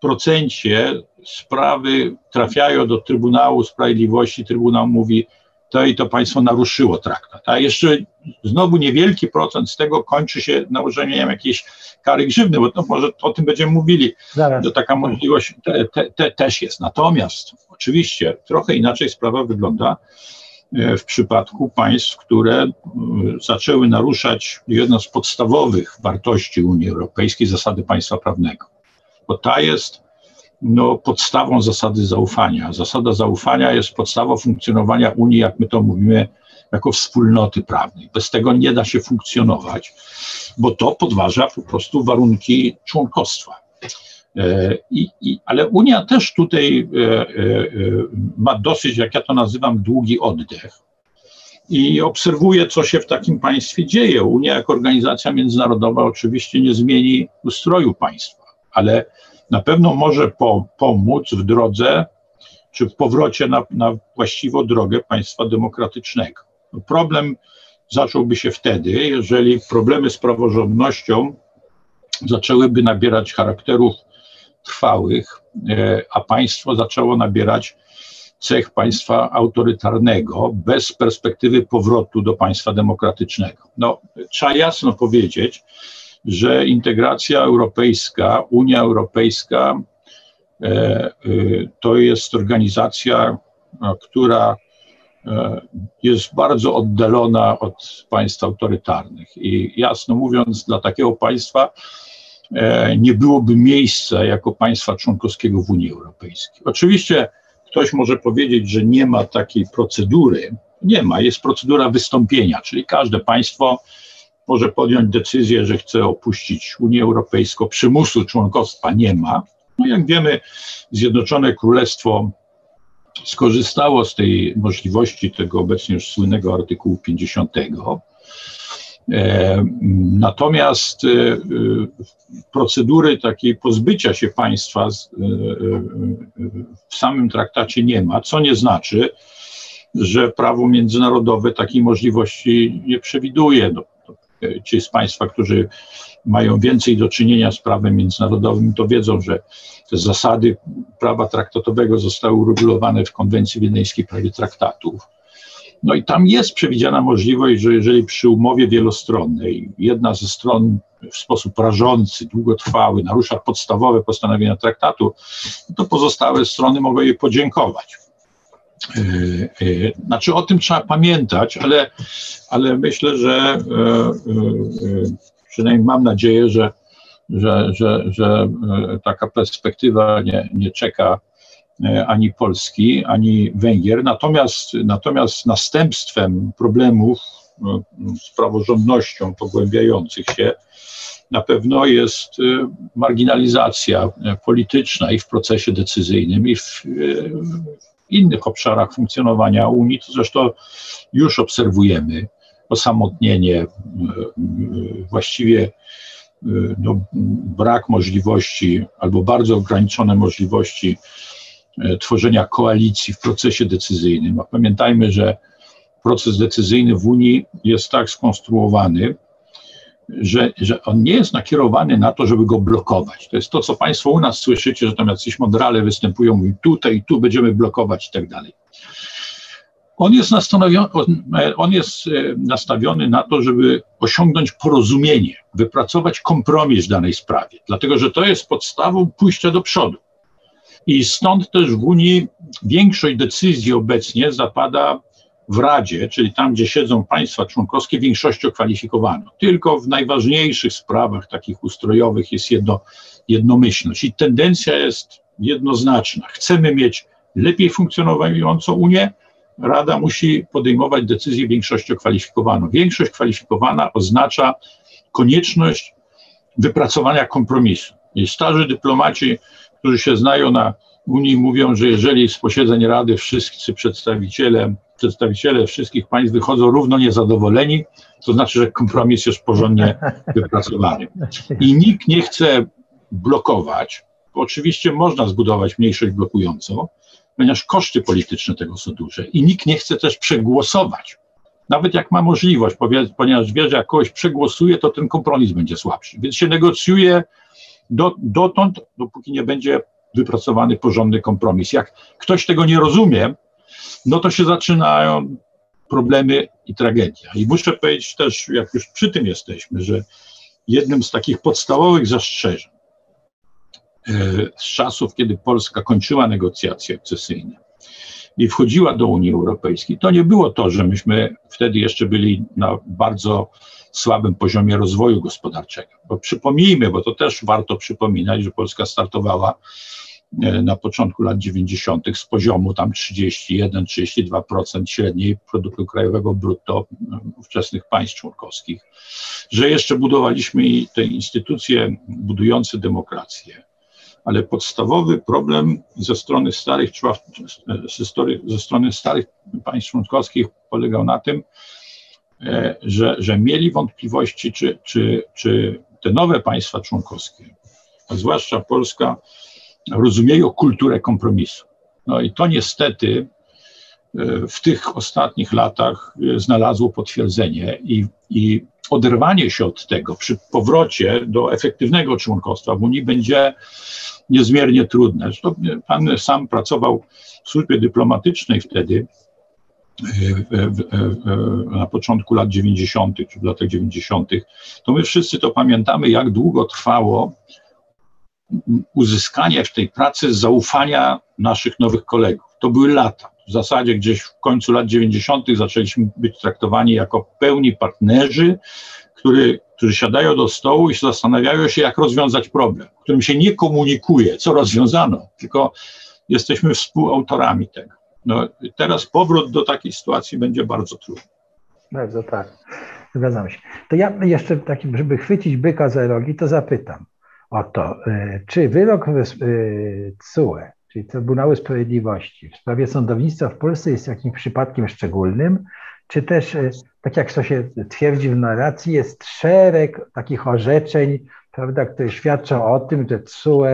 procencie sprawy trafiają do Trybunału Sprawiedliwości. Trybunał mówi, to i to państwo naruszyło traktat. A jeszcze znowu niewielki procent z tego kończy się nałożeniem jakiejś kary grzywny, bo to może o tym będziemy mówili, Zaraz. że taka możliwość te, te, te też jest. Natomiast oczywiście trochę inaczej sprawa wygląda e, w przypadku państw, które zaczęły naruszać jedną z podstawowych wartości Unii Europejskiej, zasady państwa prawnego. Bo ta jest no, podstawą zasady zaufania. Zasada zaufania jest podstawą funkcjonowania Unii, jak my to mówimy, jako wspólnoty prawnej. Bez tego nie da się funkcjonować, bo to podważa po prostu warunki członkostwa. E, I, i, ale Unia też tutaj e, e, ma dosyć, jak ja to nazywam, długi oddech. I obserwuje, co się w takim państwie dzieje. Unia, jako organizacja międzynarodowa, oczywiście nie zmieni ustroju państwa, ale na pewno może po, pomóc w drodze czy w powrocie na, na właściwą drogę państwa demokratycznego. No problem zacząłby się wtedy, jeżeli problemy z praworządnością zaczęłyby nabierać charakterów trwałych, e, a państwo zaczęło nabierać cech państwa autorytarnego bez perspektywy powrotu do państwa demokratycznego. No, trzeba jasno powiedzieć, że integracja europejska, Unia Europejska e, e, to jest organizacja, która e, jest bardzo oddalona od państw autorytarnych. I jasno mówiąc, dla takiego państwa nie byłoby miejsca jako państwa członkowskiego w Unii Europejskiej. Oczywiście ktoś może powiedzieć, że nie ma takiej procedury. Nie ma, jest procedura wystąpienia, czyli każde państwo może podjąć decyzję, że chce opuścić Unię Europejską. Przymusu członkostwa nie ma. No jak wiemy, Zjednoczone Królestwo skorzystało z tej możliwości tego obecnie już słynnego artykułu 50. Natomiast procedury takiej pozbycia się państwa w samym traktacie nie ma, co nie znaczy, że prawo międzynarodowe takiej możliwości nie przewiduje. No, ci z Państwa, którzy mają więcej do czynienia z prawem międzynarodowym, to wiedzą, że te zasady prawa traktatowego zostały uregulowane w konwencji wiedeńskiej prawie traktatów. No i tam jest przewidziana możliwość, że jeżeli przy umowie wielostronnej jedna ze stron w sposób rażący, długotrwały narusza podstawowe postanowienia traktatu, to pozostałe strony mogą jej podziękować. E, e, znaczy o tym trzeba pamiętać, ale, ale myślę, że e, przynajmniej mam nadzieję, że, że, że, że taka perspektywa nie, nie czeka ani Polski, ani Węgier. Natomiast, natomiast następstwem problemów z praworządnością pogłębiających się na pewno jest marginalizacja polityczna i w procesie decyzyjnym, i w, innych obszarach funkcjonowania Unii, to zresztą już obserwujemy osamotnienie, e, właściwie e, no, brak możliwości albo bardzo ograniczone możliwości e, tworzenia koalicji w procesie decyzyjnym. A pamiętajmy, że proces decyzyjny w Unii jest tak skonstruowany, że, że on nie jest nakierowany na to, żeby go blokować. To jest to, co Państwo u nas słyszycie, że tam jacyś modrale występują, mówią tutaj tu będziemy blokować i tak dalej. On jest, on jest e, nastawiony na to, żeby osiągnąć porozumienie, wypracować kompromis w danej sprawie, dlatego że to jest podstawą pójścia do przodu. I stąd też w Unii większość decyzji obecnie zapada w Radzie, czyli tam, gdzie siedzą państwa członkowskie, większością kwalifikowano. Tylko w najważniejszych sprawach takich ustrojowych jest jedno, jednomyślność i tendencja jest jednoznaczna. Chcemy mieć lepiej funkcjonującą Unię, Rada musi podejmować decyzję większością kwalifikowaną. Większość kwalifikowana oznacza konieczność wypracowania kompromisu. I starzy dyplomaci, którzy się znają na Unii, mówią, że jeżeli z posiedzeń Rady wszyscy przedstawiciele przedstawiciele wszystkich państw wychodzą równo niezadowoleni, to znaczy, że kompromis jest porządnie wypracowany. I nikt nie chce blokować, bo oczywiście można zbudować mniejszość blokującą, ponieważ koszty polityczne tego są duże i nikt nie chce też przegłosować. Nawet jak ma możliwość, ponieważ wie, że jak kogoś przegłosuje, to ten kompromis będzie słabszy. Więc się negocjuje do, dotąd, dopóki nie będzie wypracowany porządny kompromis. Jak ktoś tego nie rozumie, no to się zaczynają problemy i tragedia. I muszę powiedzieć też, jak już przy tym jesteśmy, że jednym z takich podstawowych zastrzeżeń e, z czasów, kiedy Polska kończyła negocjacje akcesyjne i wchodziła do Unii Europejskiej, to nie było to, że myśmy wtedy jeszcze byli na bardzo słabym poziomie rozwoju gospodarczego. Bo przypomnijmy, bo to też warto przypominać, że Polska startowała E, na początku lat 90. z poziomu tam 31-32% średniej produktu krajowego brutto e, ówczesnych państw członkowskich, że jeszcze budowaliśmy te instytucje budujące demokrację. Ale podstawowy problem ze strony starych, ze strony starych państw członkowskich polegał na tym, e, że, że mieli wątpliwości, czy, czy, czy te nowe państwa członkowskie, a zwłaszcza Polska, rozumieją kulturę kompromisu. No i to niestety w tych ostatnich latach e, znalazło potwierdzenie i, i oderwanie się od tego przy powrocie do efektywnego członkostwa w Unii będzie niezmiernie trudne. Zresztą pan sam pracował w służbie dyplomatycznej wtedy, e, na początku lat 90., czy w latach 90., to my wszyscy to pamiętamy, jak długo trwało uzyskanie w tej pracy zaufania naszych nowych kolegów. To były lata. W zasadzie gdzieś w końcu lat 90. zaczęliśmy być traktowani jako pełni partnerzy, który, którzy siadają do stołu i zastanawiają się, jak rozwiązać problem, którym się nie komunikuje, co rozwiązano, tylko jesteśmy współautorami tego. No, teraz powrót do takiej sytuacji będzie bardzo trudny. Bardzo tak, zgadzam się. To ja jeszcze, takim, żeby chwycić byka za rogi, to zapytam o to, y, czy wyrok CUE, y, czyli Trybunału Sprawiedliwości w sprawie sądownictwa w Polsce jest jakimś przypadkiem szczególnym czy też, e, tak jak to się twierdzi w narracji, jest szereg takich orzeczeń, prawda, które świadczą o tym, że TSUE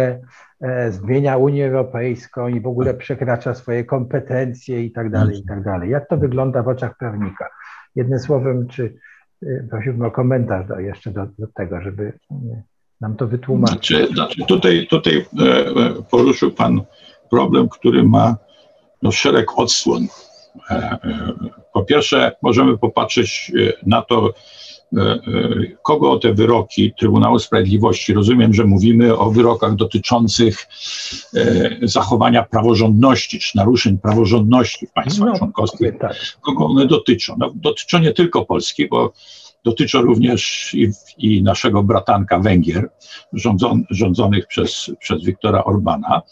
e, zmienia Unię Europejską i w ogóle przekracza swoje kompetencje i tak dalej, i tak dalej. Jak to wygląda w oczach prawnika? Jednym słowem, czy prosiłbym o komentarz do, jeszcze do, do tego, żeby nam to wytłumaczyć. Znaczy, znaczy tutaj, tutaj poruszył Pan problem, który ma no, szereg odsłon. E, e, po pierwsze, możemy popatrzeć e, na to, kogo te wyroki Trybunału Sprawiedliwości, rozumiem, że mówimy o wyrokach dotyczących zachowania praworządności czy naruszeń praworządności w państwach no, członkowskich, tak. kogo one dotyczą. No, dotyczą nie tylko Polski, bo dotyczą również i, i naszego bratanka Węgier, rządzon, rządzonych przez, przez Wiktora Orbana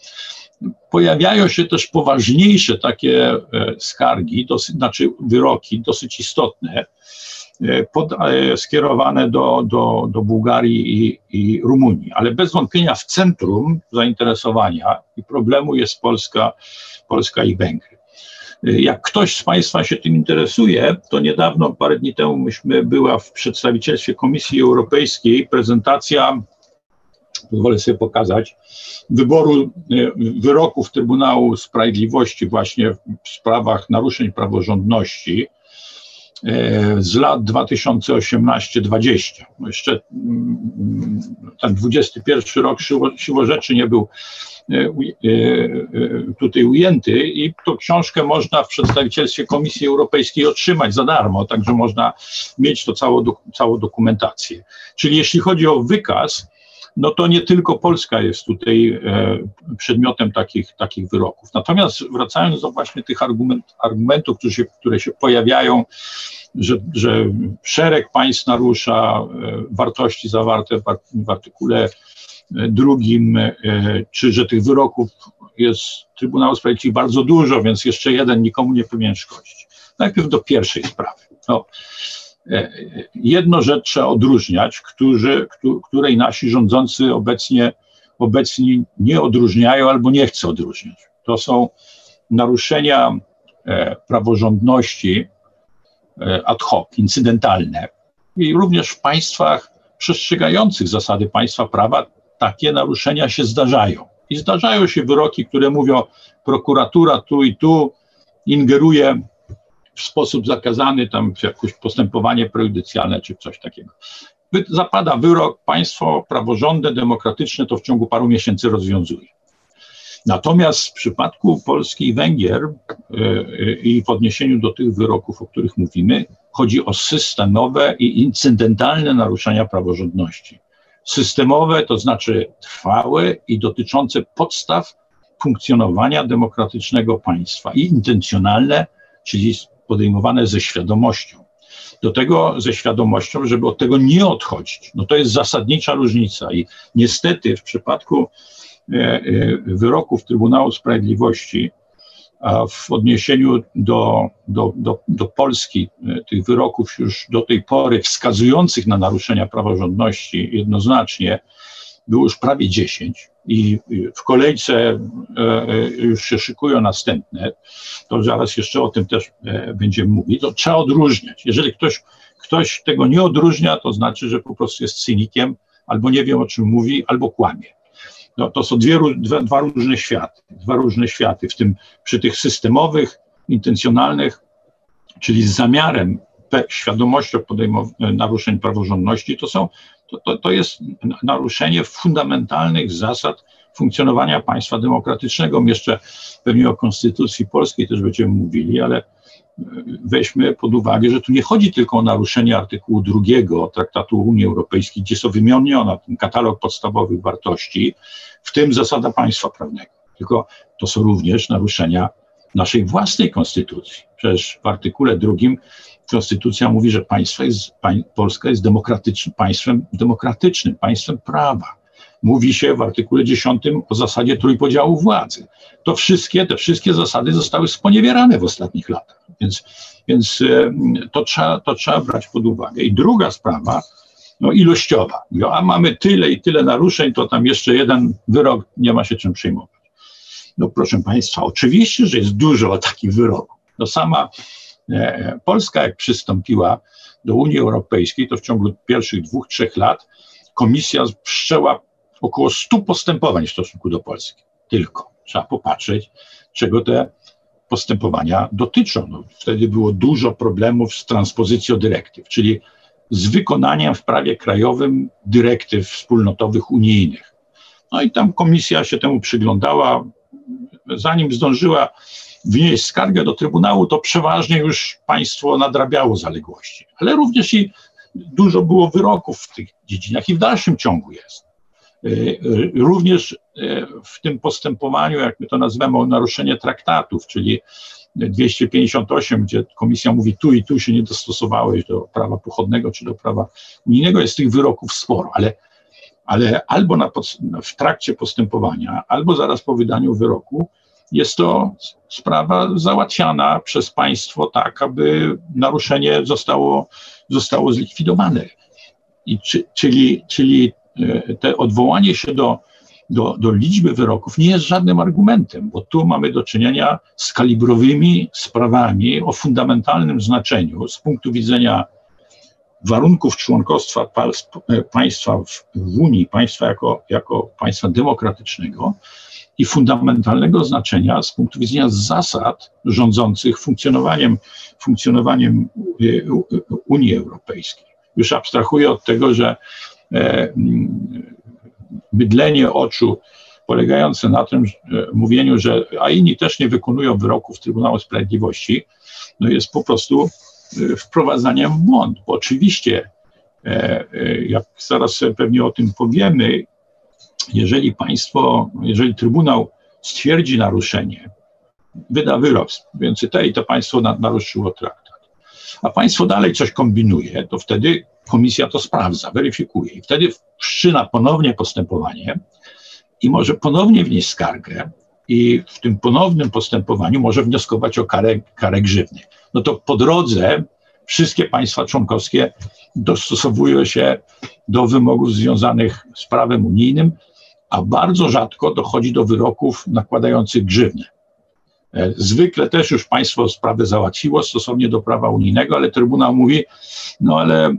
pojawiają się też poważniejsze takie e, skargi, znaczy wyroki dosyć istotne, e, pod, e, skierowane do, do, do Bułgarii i, i Rumunii. Ale bez wątpienia w centrum zainteresowania i problemu jest Polska, Polska i Węgry. Jak ktoś z Państwa się tym interesuje, to niedawno, parę dni temu, myśmy była w przedstawicielstwie Komisji Europejskiej prezentacja pozwolę sobie pokazać, wyboru e, wyroków Trybunału Sprawiedliwości właśnie w sprawach naruszeń praworządności e, z lat 2018-2020. No jeszcze mm, ten 21 rok siło, siło rzeczy nie był e, tutaj ujęty i tą książkę można w przedstawicielstwie Komisji Europejskiej otrzymać za darmo, także można mieć to całą, całą dokumentację. Czyli jeśli chodzi o wykaz, no to nie tylko Polska jest tutaj e, przedmiotem takich, takich wyroków. Natomiast wracając do właśnie tych argument, argumentów, które się, które się pojawiają, że, że szereg państw narusza e, wartości zawarte w, artykule e, drugim, czy że tych wyroków jest Trybunału Sprawiedliwości bardzo dużo, więc jeszcze jeden nikomu nie powinien szkodzić. Najpierw do pierwszej sprawy. No, jedno rzecz trzeba odróżniać, którzy, której nasi rządzący obecnie, obecni nie odróżniają albo nie chcą odróżniać. To są naruszenia e, praworządności e, ad hoc, incydentalne. I również w państwach przestrzegających zasady państwa prawa takie naruszenia się zdarzają. I zdarzają się wyroki, które mówią, prokuratura tu i tu ingeruje w sposób zakazany, tam jakieś postępowanie prejudycjalne czy coś takiego. Zapada wyrok, państwo praworządne, demokratyczne to w ciągu paru miesięcy rozwiązuje. Natomiast w przypadku Polski i Węgier yy, i w odniesieniu do tych wyroków, o których mówimy, chodzi o systemowe i incydentalne naruszenia praworządności. Systemowe to znaczy trwałe i dotyczące podstaw funkcjonowania demokratycznego państwa i intencjonalne, czyli podejmowane ze świadomością. Do tego ze świadomością, żeby od tego nie odchodzić. No to jest zasadnicza różnica i niestety w przypadku e, e, wyroków Trybunału Sprawiedliwości, w odniesieniu do, do, do, do Polski, e, tych wyroków już do tej pory wskazujących na naruszenia praworządności jednoznacznie było już prawie 10 i w kolejce e, e, już się szykują następne, to zaraz jeszcze o tym też e, będziemy mówić, to trzeba odróżniać. Jeżeli ktoś, ktoś tego nie odróżnia, to znaczy, że po prostu jest cynikiem, albo nie wie o czym mówi, albo kłamie. No, to są dwie, dwa, dwa różne światy, dwa różne światy, w tym przy tych systemowych, intencjonalnych, czyli z zamiarem, świadomością podejmowania naruszeń praworządności, to są to, to, to jest naruszenie fundamentalnych zasad funkcjonowania państwa demokratycznego. My jeszcze pewnie o Konstytucji Polskiej też będziemy mówili, ale e, weźmy pod uwagę, że tu nie chodzi tylko o naruszenie artykułu drugiego Traktatu Unii Europejskiej, gdzie są wymienione ten katalog podstawowych wartości, w tym zasada państwa prawnego, tylko to są również naruszenia naszej własnej konstytucji. Przecież w artykule drugim Konstytucja mówi, że państwo jest, Polska jest demokratycznym, państwem demokratycznym, państwem prawa. Mówi się w artykule 10 o zasadzie trójpodziału władzy. To wszystkie, te wszystkie zasady zostały sponiewierane w ostatnich latach, więc, więc e, to, trzeba, to trzeba brać pod uwagę. I druga sprawa, no ilościowa. A mamy tyle i tyle naruszeń, to tam jeszcze jeden wyrok, nie ma się czym przejmować. No proszę Państwa, oczywiście, że jest dużo takich wyroków. No sama E, Polska, jak przystąpiła do Unii Europejskiej, to w ciągu pierwszych dwóch, trzech lat komisja wszczęła około 100 postępowań w stosunku do Polski. Tylko trzeba popatrzeć, czego te postępowania dotyczą. No, wtedy było dużo problemów z transpozycją dyrektyw, czyli z wykonaniem w prawie krajowym dyrektyw wspólnotowych unijnych. No i tam komisja się temu przyglądała. Zanim zdążyła wnieść skargę do Trybunału, to przeważnie już państwo nadrabiało zaległości. Ale również i dużo było wyroków w tych dziedzinach i w dalszym ciągu jest. E, również e, w tym postępowaniu, jak my to nazywamy, o naruszenie traktatów, czyli 258, gdzie komisja mówi tu i tu się nie dostosowałeś do prawa pochodnego czy do prawa unijnego, jest tych wyroków sporo, ale, ale albo na, w trakcie postępowania, albo zaraz po wydaniu wyroku jest to sprawa załatwiana przez państwo tak, aby naruszenie zostało, zostało zlikwidowane. I czy, czyli, czyli e, te odwołanie się do, do, do liczby wyroków nie jest żadnym argumentem, bo tu mamy do czynienia z kalibrowymi sprawami o fundamentalnym znaczeniu z punktu widzenia warunków członkostwa e, państwa w, w Unii, państwa jako, jako państwa demokratycznego, i fundamentalnego znaczenia z punktu widzenia zasad rządzących funkcjonowaniem, funkcjonowaniem Unii Europejskiej. Już abstrahuję od tego, że e, mydlenie oczu polegające na tym mówieniu, że a inni też nie wykonują wyroków Trybunału Sprawiedliwości, no jest po prostu e, wprowadzaniem w błąd, bo oczywiście, e, jak zaraz pewnie o tym powiemy, jeżeli państwo, jeżeli Trybunał stwierdzi naruszenie, wyda wyrok, więc te i to państwo naruszyło traktat, a państwo dalej coś kombinuje, to wtedy komisja to sprawdza, weryfikuje. I wtedy wszczyna ponownie postępowanie i może ponownie wnieść skargę i w tym ponownym postępowaniu może wnioskować o karę, karę grzywny. No to po drodze wszystkie państwa członkowskie dostosowują się do wymogów związanych z prawem unijnym, a bardzo rzadko dochodzi do wyroków nakładających grzywnę. E, zwykle też już państwo sprawę załatwiło stosownie do prawa unijnego, ale Trybunał mówi, no ale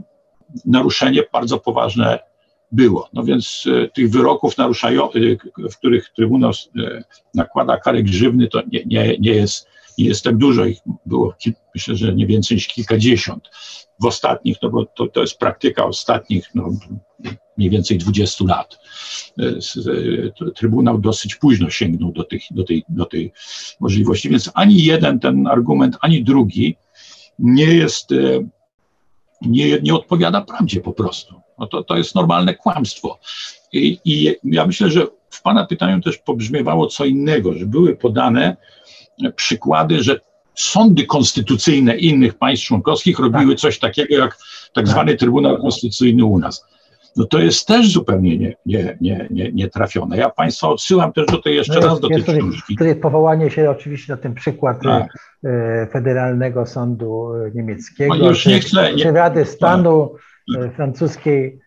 naruszenie bardzo poważne było. No więc e, tych wyroków naruszających, w których Trybunał e, nakłada karę grzywny, to nie, nie, nie, jest, nie jest tak dużo. Ich było, myślę, że nie więcej niż kilkadziesiąt. W ostatnich, no bo to, to jest praktyka ostatnich no, mniej więcej 20 lat. E, e, Trybunał dosyć późno sięgnął do, tych, do, tej, do tej możliwości, więc ani jeden ten argument, ani drugi nie jest, e, nie, nie odpowiada prawdzie po prostu. No to, to jest normalne kłamstwo. I, I ja myślę, że w Pana pytaniu też pobrzmiewało co innego, że były podane przykłady, że sądy konstytucyjne innych państw członkowskich robiły tak. coś takiego jak tak zwany Trybunał Konstytucyjny u nas no to jest też zupełnie nie, nie, nie, nie, nie trafione. Ja Państwa odsyłam też do tej jeszcze no raz do tej tutaj, książki. Tutaj powołanie się oczywiście na ten przykład tak. E, Federalnego Sądu Niemieckiego, no już nie chcę, nie, czy Rady Stanu tak. Francuskiej,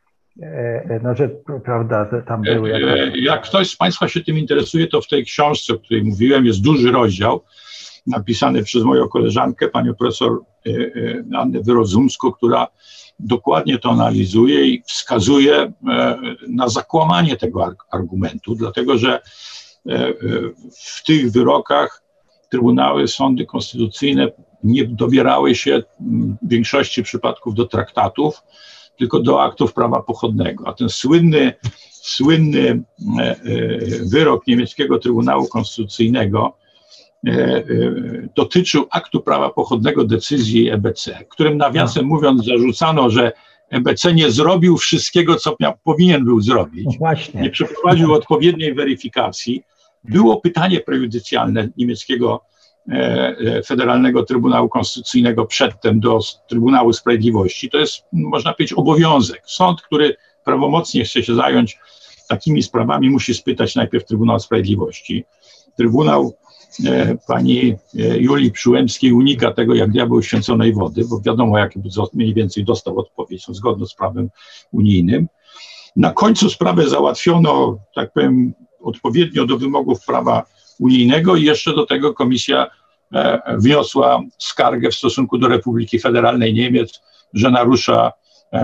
e, no, że prawda, tam były. Jak... jak ktoś z Państwa się tym interesuje, to w tej książce, o której mówiłem, jest duży rozdział napisany przez moją koleżankę, panią profesor Annę Wyrozumską, która dokładnie to analizuje i wskazuje e, na zakłamanie tego argumentu, dlatego że e, e, w tych wyrokach trybunały, sądy konstytucyjne nie dobierały się w większości przypadków do traktatów, tylko do aktów prawa pochodnego. A ten słynny, słynny wyrok niemieckiego Trybunału Konstytucyjnego E, e, dotyczył aktu prawa pochodnego decyzji EBC, którym nawiasem no. mówiąc zarzucano, że EBC nie zrobił wszystkiego, co miał, powinien był zrobić, no Właśnie. nie przeprowadził odpowiedniej weryfikacji. Było pytanie prejudycjalne niemieckiego e, Federalnego Trybunału Konstytucyjnego przedtem do Trybunału Sprawiedliwości. To jest, można powiedzieć, obowiązek. Sąd, który prawomocnie chce się zająć takimi sprawami, musi spytać najpierw Trybunał Sprawiedliwości. Trybunał E, pani e, Julii Przyłębskiej unika tego jak diabeł święconej wody, bo wiadomo, jak mniej więcej dostał odpowiedź, są zgodne z prawem unijnym. Na końcu sprawę załatwiono, tak powiem, odpowiednio do wymogów prawa unijnego i jeszcze do tego komisja wniosła skargę w stosunku do Republiki Federalnej Niemiec, że narusza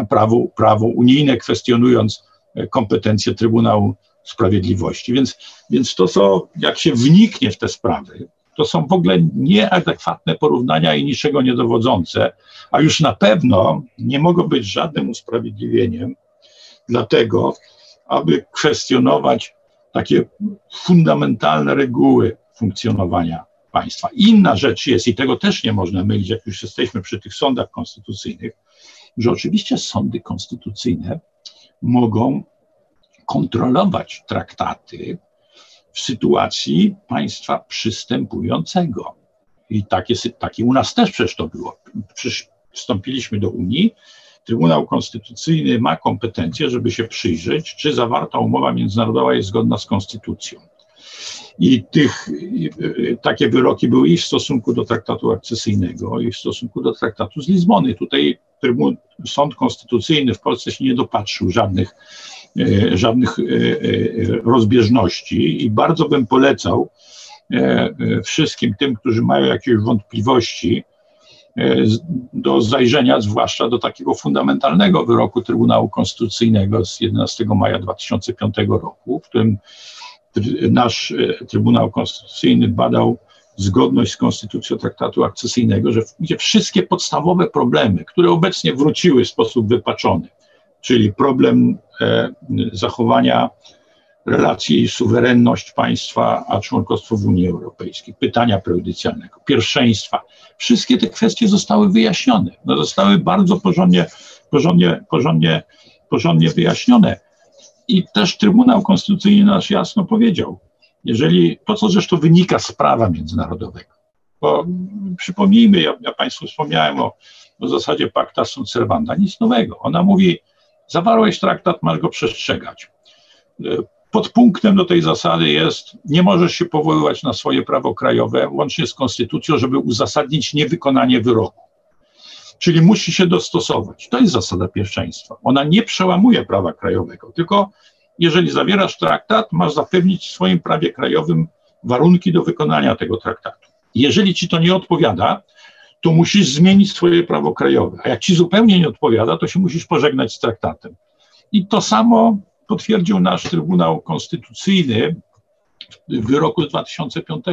prawo, prawo unijne, kwestionując kompetencje Trybunału Sprawiedliwości. Więc, więc to, co jak się wniknie w te sprawy, to są w ogóle nieadekwatne porównania i niczego niedowodzące, a już na pewno nie mogą być żadnym usprawiedliwieniem dlatego, aby kwestionować takie fundamentalne reguły funkcjonowania państwa. Inna rzecz jest, i tego też nie można mylić, jak już jesteśmy przy tych sądach konstytucyjnych, że oczywiście sądy konstytucyjne mogą kontrolować traktaty w sytuacji państwa przystępującego. I takie, takie u nas też przecież to było. Przecież wstąpiliśmy do Unii, Trybunał Konstytucyjny ma kompetencje, żeby się przyjrzeć, czy zawarta umowa międzynarodowa jest zgodna z konstytucją. I tych, takie wyroki były i w stosunku do traktatu akcesyjnego, i w stosunku do traktatu z Lizbony. Tutaj Trybun, Sąd Konstytucyjny w Polsce się nie dopatrzył żadnych, e, żadnych rozbieżności i bardzo bym polecał wszystkim tym, którzy mają jakieś wątpliwości, do zajrzenia, zwłaszcza do takiego fundamentalnego wyroku Trybunału Konstytucyjnego z 11 maja 2005 roku, w którym nasz Trybunał Konstytucyjny badał zgodność z konstytucją traktatu akcesyjnego, że gdzie wszystkie podstawowe problemy, które obecnie wróciły w sposób wypaczony, czyli problem e, zachowania relacji suwerenność państwa a członkostwo w Unii Europejskiej, pytania prejudycjalnego, pierwszeństwa. Wszystkie te kwestie zostały wyjaśnione. No, zostały bardzo porządnie, porządnie, porządnie, porządnie wyjaśnione. I też Trybunał Konstytucyjny nas jasno powiedział, jeżeli to, co zresztą wynika z prawa międzynarodowego, bo przypomnijmy, ja, ja Państwu wspomniałem o, o zasadzie pacta sunt servanda, nic nowego. Ona mówi, zawarłeś traktat, masz go przestrzegać. Podpunktem do tej zasady jest, nie możesz się powoływać na swoje prawo krajowe, łącznie z konstytucją, żeby uzasadnić niewykonanie wyroku. Czyli musi się dostosować. To jest zasada pierwszeństwa. Ona nie przełamuje prawa krajowego, tylko jeżeli zawierasz traktat, masz zapewnić w swoim prawie krajowym warunki do wykonania tego traktatu. Jeżeli ci to nie odpowiada, to musisz zmienić swoje prawo krajowe. A jak ci zupełnie nie odpowiada, to się musisz pożegnać z traktatem. I to samo potwierdził nasz Trybunał Konstytucyjny w wyroku z 2005,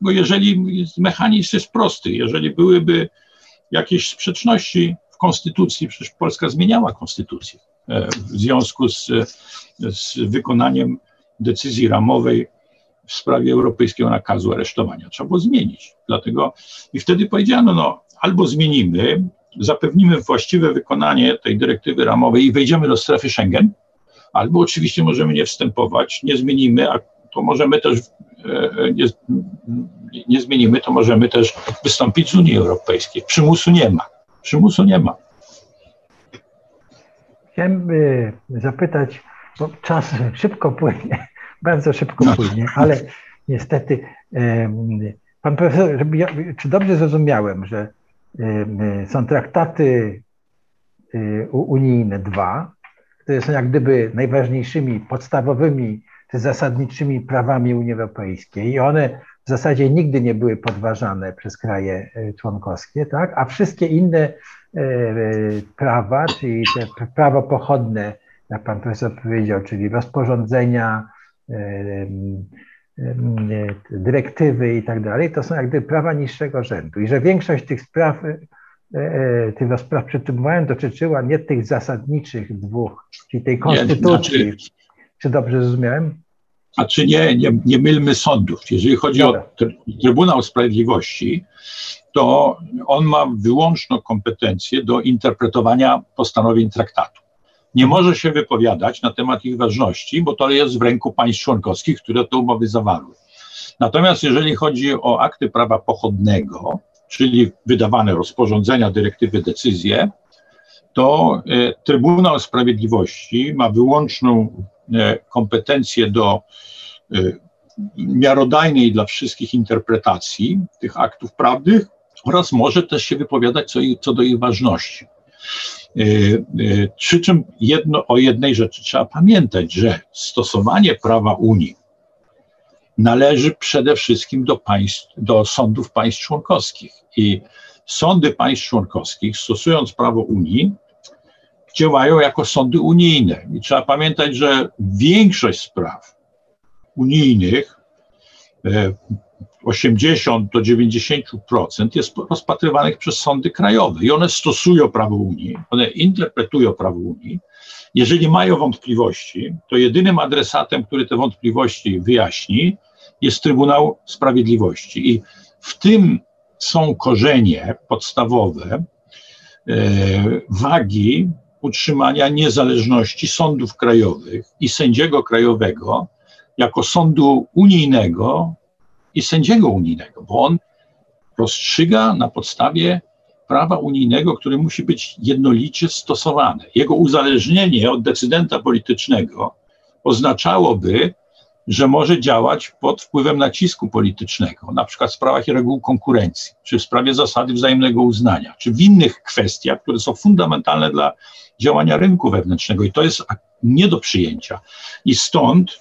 bo jeżeli mechanizm jest prosty, jeżeli byłyby jakieś sprzeczności w Konstytucji, przecież Polska zmieniała Konstytucję e, w związku z, z wykonaniem decyzji ramowej w sprawie europejskiego nakazu aresztowania. Trzeba było zmienić. Dlatego i wtedy powiedziano, no albo zmienimy, zapewnimy właściwe wykonanie tej dyrektywy ramowej i wejdziemy do strefy Schengen, albo oczywiście możemy nie wstępować, nie zmienimy, a to możemy też e, e, nie, nie zmienimy, to możemy też wystąpić z Unii Europejskiej. Przymusu nie ma. Przymusu nie ma. Chciałem zapytać, bo czas szybko płynie, bardzo szybko no. płynie, ale niestety pan profesor, czy dobrze zrozumiałem, że są traktaty unijne dwa, które są jak gdyby najważniejszymi, podstawowymi czy zasadniczymi prawami Unii Europejskiej i one w zasadzie nigdy nie były podważane przez kraje e, członkowskie, tak? a wszystkie inne e, e, prawa, czyli te prawo pochodne, jak pan profesor powiedział, czyli rozporządzenia, dyrektywy i tak dalej, to są jak gdyby prawa niższego rzędu i że większość tych spraw tych rozpraw przed Trybunałem dotyczyła nie tych zasadniczych dwóch, czyli tej konstytucji. Nie, znaczy, czy dobrze zrozumiałem? A czy nie, nie, nie mylmy sądów. Jeżeli chodzi Dobra. o Trybunał Sprawiedliwości, to on ma wyłączną kompetencję do interpretowania postanowień traktatu. Nie może się wypowiadać na temat ich ważności, bo to jest w ręku państw członkowskich, które te umowy zawarły. Natomiast jeżeli chodzi o akty prawa pochodnego, czyli wydawane rozporządzenia, dyrektywy, decyzje, to e, Trybunał Sprawiedliwości ma wyłączną e, kompetencję do e, miarodajnej dla wszystkich interpretacji tych aktów prawnych oraz może też się wypowiadać co, co do ich ważności. Przy czym jedno, o jednej rzeczy trzeba pamiętać, że stosowanie prawa Unii należy przede wszystkim do, państw, do sądów państw członkowskich. I sądy państw członkowskich, stosując prawo Unii, działają jako sądy unijne. I trzeba pamiętać, że większość spraw unijnych, 80 e, do 90% jest rozpatrywanych przez sądy krajowe i one stosują prawo Unii, one interpretują prawo Unii. Jeżeli mają wątpliwości, to jedynym adresatem, który te wątpliwości wyjaśni, jest Trybunał Sprawiedliwości. I w tym są korzenie podstawowe e, wagi utrzymania niezależności sądów krajowych i sędziego krajowego jako sądu unijnego i sędziego unijnego, bo on rozstrzyga na podstawie prawa unijnego, które musi być jednolicie stosowane. Jego uzależnienie od decydenta politycznego oznaczałoby, że może działać pod wpływem nacisku politycznego, na przykład w sprawach reguł konkurencji, czy w sprawie zasady wzajemnego uznania, czy w innych kwestiach, które są fundamentalne dla działania rynku wewnętrznego. I to jest nie do przyjęcia. I stąd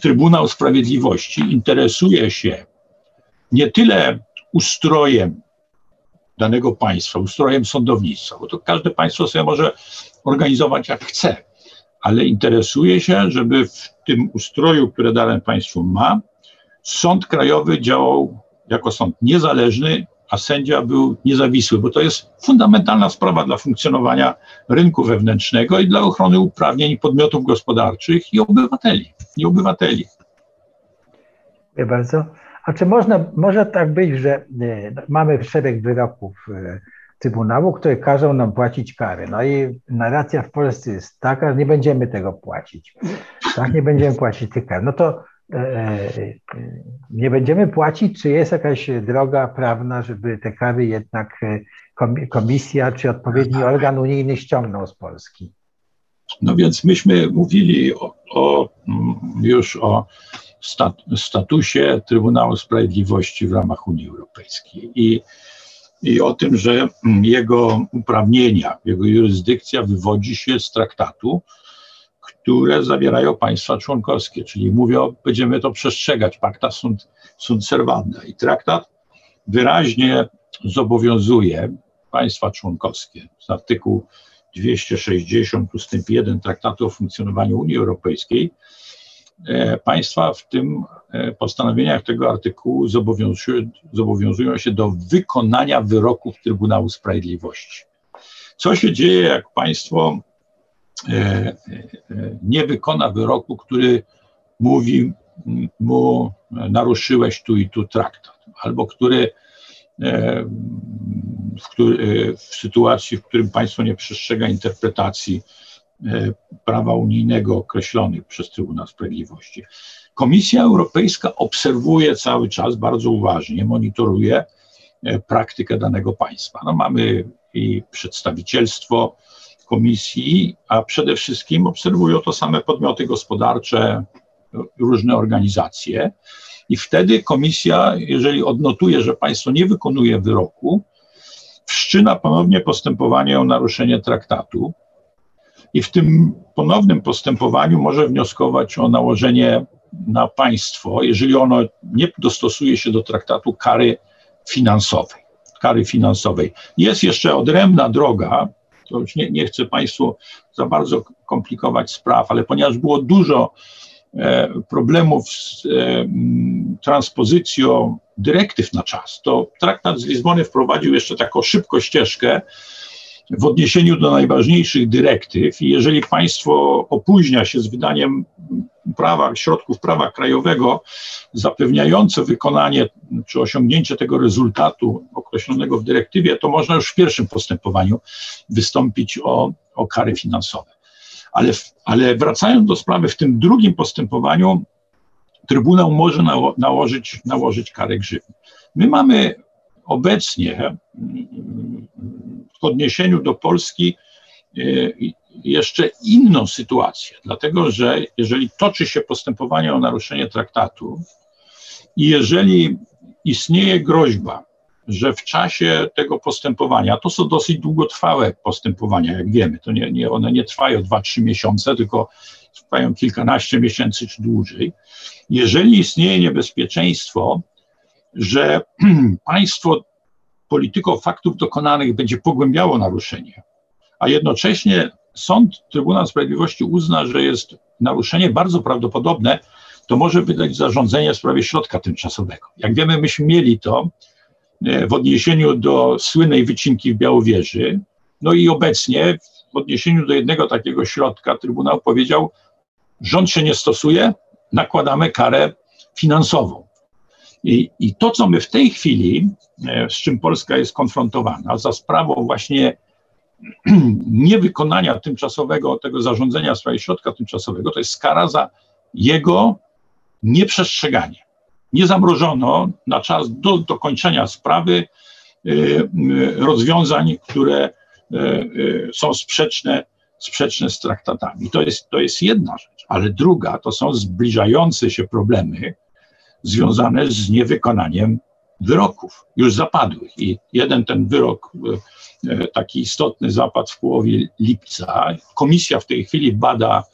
Trybunał Sprawiedliwości interesuje się nie tyle ustrojem danego państwa, ustrojem sądownictwa, bo to każde państwo sobie może organizować jak chce, ale interesuje się, żeby w tym ustroju, które dane państwo ma, sąd krajowy działał jako sąd niezależny, a sędzia był niezawisły, bo to jest fundamentalna sprawa dla funkcjonowania rynku wewnętrznego i dla ochrony uprawnień podmiotów gospodarczych i obywateli. I obywateli. Dziękuję bardzo. A czy można, może tak być, że e, mamy szereg wyroków e, Trybunału, które każą nam płacić kary. No i narracja w Polsce jest taka, że nie będziemy tego płacić. Tak, nie będziemy płacić tych kar. No to e, e, nie będziemy płacić, czy jest jakaś droga prawna, żeby te kary jednak e, komisja czy odpowiedni organ unijny ściągnął z Polski? No więc myśmy mówili o, o już o statusie Trybunału Sprawiedliwości w ramach Unii Europejskiej. I i o tym, że mm, jego uprawnienia, jego jurysdykcja wywodzi się z traktatu, które zawierają państwa członkowskie, czyli mówią, będziemy to przestrzegać, pacta sunt, sunt servanda. I traktat wyraźnie zobowiązuje państwa członkowskie z artykułu 260 ustęp 1 Traktatu o funkcjonowaniu Unii Europejskiej, państwa w tym e, postanowieniach tego artykułu zobowiązują, zobowiązują się do wykonania wyroków Trybunału Sprawiedliwości. Co się dzieje, jak państwo e, nie wykona wyroku, który mówi mu naruszyłeś tu i tu traktat, albo który w, który, w sytuacji, w którym państwo nie przestrzega interpretacji E, prawa unijnego określonych przez Trybunał Sprawiedliwości. Komisja Europejska obserwuje cały czas bardzo uważnie, monitoruje e, praktykę danego państwa. No mamy i przedstawicielstwo komisji, a przede wszystkim obserwują to same podmioty gospodarcze, różne organizacje. I wtedy komisja, jeżeli odnotuje, że państwo nie wykonuje wyroku, wszczyna ponownie postępowanie o naruszenie traktatu i w tym ponownym postępowaniu może wnioskować o nałożenie na państwo, jeżeli ono nie dostosuje się do traktatu kary finansowej. Kary finansowej. Jest jeszcze odrębna droga, to już nie, nie chcę Państwu za bardzo komplikować spraw, ale ponieważ było dużo e, problemów z e, transpozycją dyrektyw na czas, to traktat z Lizbony wprowadził jeszcze taką szybką ścieżkę, w odniesieniu do najważniejszych dyrektyw i jeżeli państwo opóźnia się z wydaniem prawa, środków prawa krajowego zapewniające wykonanie czy osiągnięcie tego rezultatu określonego w dyrektywie, to można już w pierwszym postępowaniu wystąpić o, o kary finansowe. Ale, ale wracając do sprawy, w tym drugim postępowaniu Trybunał może nałożyć, nałożyć karę grzywny. My mamy obecnie w odniesieniu do Polski e, jeszcze inną sytuację, dlatego że jeżeli toczy się postępowanie o naruszenie traktatu i jeżeli istnieje groźba, że w czasie tego postępowania, to są dosyć długotrwałe postępowania, jak wiemy, to nie, nie, one nie trwają 2-3 miesiące, tylko trwają kilkanaście miesięcy czy dłużej. Jeżeli istnieje niebezpieczeństwo, że państwo polityką faktów dokonanych będzie pogłębiało naruszenie, a jednocześnie sąd, Trybunał Sprawiedliwości uzna, że jest naruszenie bardzo prawdopodobne, to może wydać zarządzenie w sprawie środka tymczasowego. Jak wiemy, myśmy mieli to e, w odniesieniu do słynnej wycinki w Białowieży, no i obecnie w odniesieniu do jednego takiego środka Trybunał powiedział, rząd się nie stosuje, nakładamy karę finansową. I, I to, co my w tej chwili, e, z czym Polska jest konfrontowana, za sprawą właśnie niewykonania tymczasowego tego zarządzenia w sprawie środka tymczasowego, to jest kara za jego nieprzestrzeganie. Nie zamrożono na czas do dokończenia sprawy e, rozwiązań, które e, są sprzeczne, sprzeczne z traktatami. To jest, to jest jedna rzecz, ale druga to są zbliżające się problemy, związane z niewykonaniem wyroków już zapadłych. I jeden ten wyrok, e, e, taki istotny, zapadł w połowie lipca. Komisja w tej chwili bada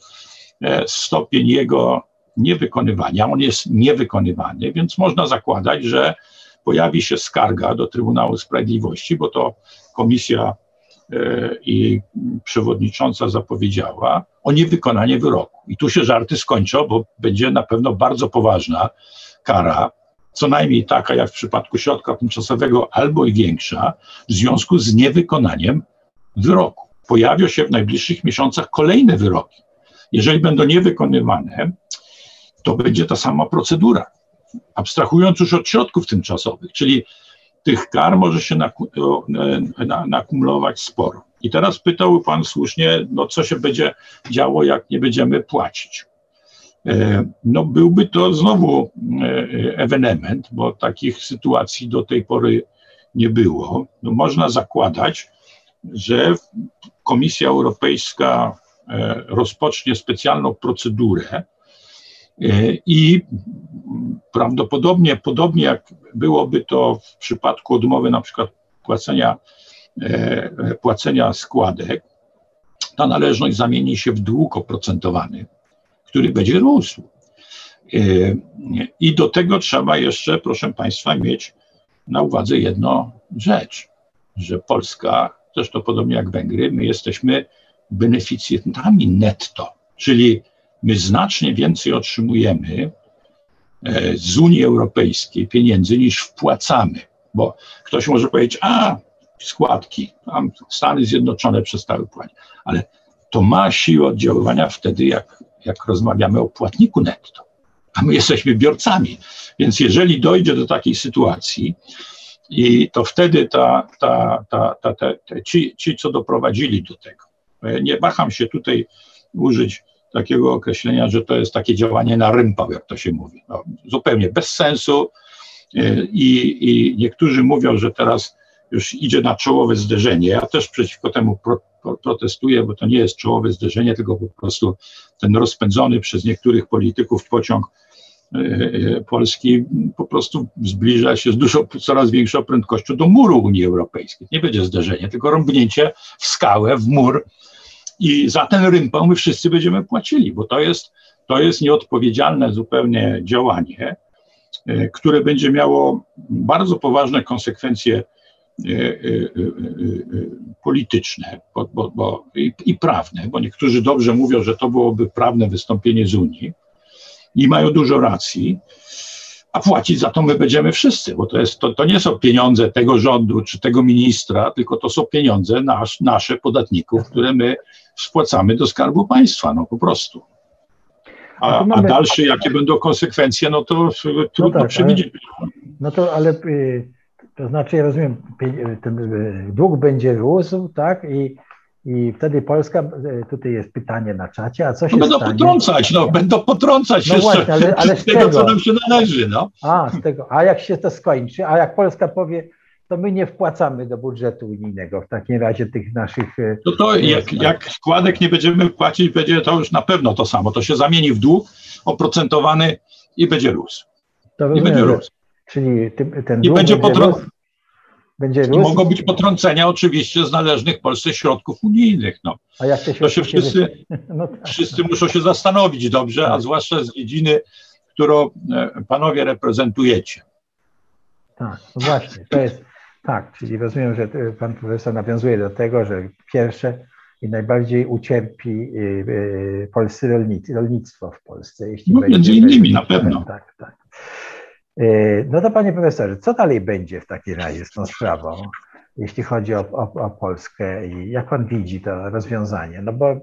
e, stopień jego niewykonywania. On jest niewykonywany, więc można zakładać, że pojawi się skarga do Trybunału Sprawiedliwości, bo to komisja i przewodnicząca zapowiedziała o niewykonanie wyroku. I tu się żarty skończą, bo będzie na pewno bardzo poważna kara, co najmniej taka jak w przypadku środka tymczasowego, albo i większa, w związku z niewykonaniem wyroku. Pojawią się w najbliższych miesiącach kolejne wyroki. Jeżeli będą niewykonywane, to będzie ta sama procedura. Abstrahując już od środków tymczasowych, czyli tych kar może się nakumulować sporo. I teraz pytał Pan słusznie, no co się będzie działo, jak nie będziemy płacić. E, no byłby to znowu e, ewenement, bo takich sytuacji do tej pory nie było. No można zakładać, że Komisja Europejska e, rozpocznie specjalną procedurę i prawdopodobnie, podobnie jak byłoby to w przypadku odmowy na przykład płacenia, płacenia składek, ta należność zamieni się w dług oprocentowany który będzie rósł. E, I do tego trzeba jeszcze, proszę Państwa, mieć na uwadze jedną rzecz, że Polska, zresztą podobnie jak Węgry, my jesteśmy beneficjentami netto, czyli my znacznie więcej otrzymujemy e, z Unii Europejskiej pieniędzy niż wpłacamy, bo ktoś może powiedzieć, a składki, tam Stany Zjednoczone przestały płacić, ale to ma siłę oddziaływania wtedy, jak jak rozmawiamy o płatniku netto, a my jesteśmy biorcami. Więc jeżeli dojdzie do takiej sytuacji, i to wtedy ta, ta, ta, ta, ta, ta ci, ci, co doprowadzili do tego, nie waham się tutaj użyć takiego określenia, że to jest takie działanie na rympał, jak to się mówi. No, zupełnie bez sensu. I, I niektórzy mówią, że teraz już idzie na czołowe zderzenie. Ja też przeciwko temu pro, pro, protestuję, bo to nie jest czołowe zderzenie, tylko po prostu ten rozpędzony przez niektórych polityków pociąg e, e, Polski po prostu zbliża się z dużo, coraz większą prędkością do muru Unii Europejskiej. Nie będzie zderzenie, tylko rąbnięcie w skałę, w mur i za ten rympał my wszyscy będziemy płacili, bo to jest, to jest nieodpowiedzialne zupełnie działanie, e, które będzie miało bardzo poważne konsekwencje E, e, polityczne bo, bo, bo i, i, prawne, bo niektórzy dobrze mówią, że to byłoby prawne wystąpienie z Unii i mają dużo racji, a płacić za to my będziemy wszyscy, bo to, jest, to, to nie są pieniądze tego rządu czy tego ministra, tylko to są pieniądze nasz, nasze podatników, które my spłacamy do Skarbu Państwa, no po prostu. A, a dalsze, jakie będą konsekwencje, no to trudno no tak, przewidzieć. no to ale y, to znaczy, ja rozumiem, ten e, dług będzie rósł, tak? I, i wtedy Polska, e, tutaj jest pytanie na czacie, a co się no będą stanie? potrącać, no, będą potrącać no właśnie, ale, ale z, z tego, tego, co nam się należy, no. A, z tego, a jak się to skończy, a jak Polska powie, to my nie wpłacamy do budżetu unijnego w takim razie tych naszych... E, no to jak, jak składek nie będziemy płacić, będzie to już na pewno to samo, to się zamieni w dług oprocentowany i będzie rósł. To I będzie rósł. Czyli ten I będzie. Będzie. Mogą być potrącenia oczywiście z należnych Polsce środków unijnych. No. A jak te to się wszyscy, no tak. wszyscy muszą się zastanowić dobrze, tak. a zwłaszcza z dziedziny, którą e, panowie reprezentujecie. Tak, no właśnie, to jest tak, czyli rozumiem, że pan profesor nawiązuje do tego, że pierwsze i najbardziej ucierpi y, polscy rolnicy, rolnictwo w Polsce. Jeśli no, będzie, między innymi, na pewno. Tak, tak. Y, no to panie profesorze, co dalej będzie w takim razie z tą sprawą, jeśli chodzi o, o, o Polskę i jak pan widzi to rozwiązanie? No bo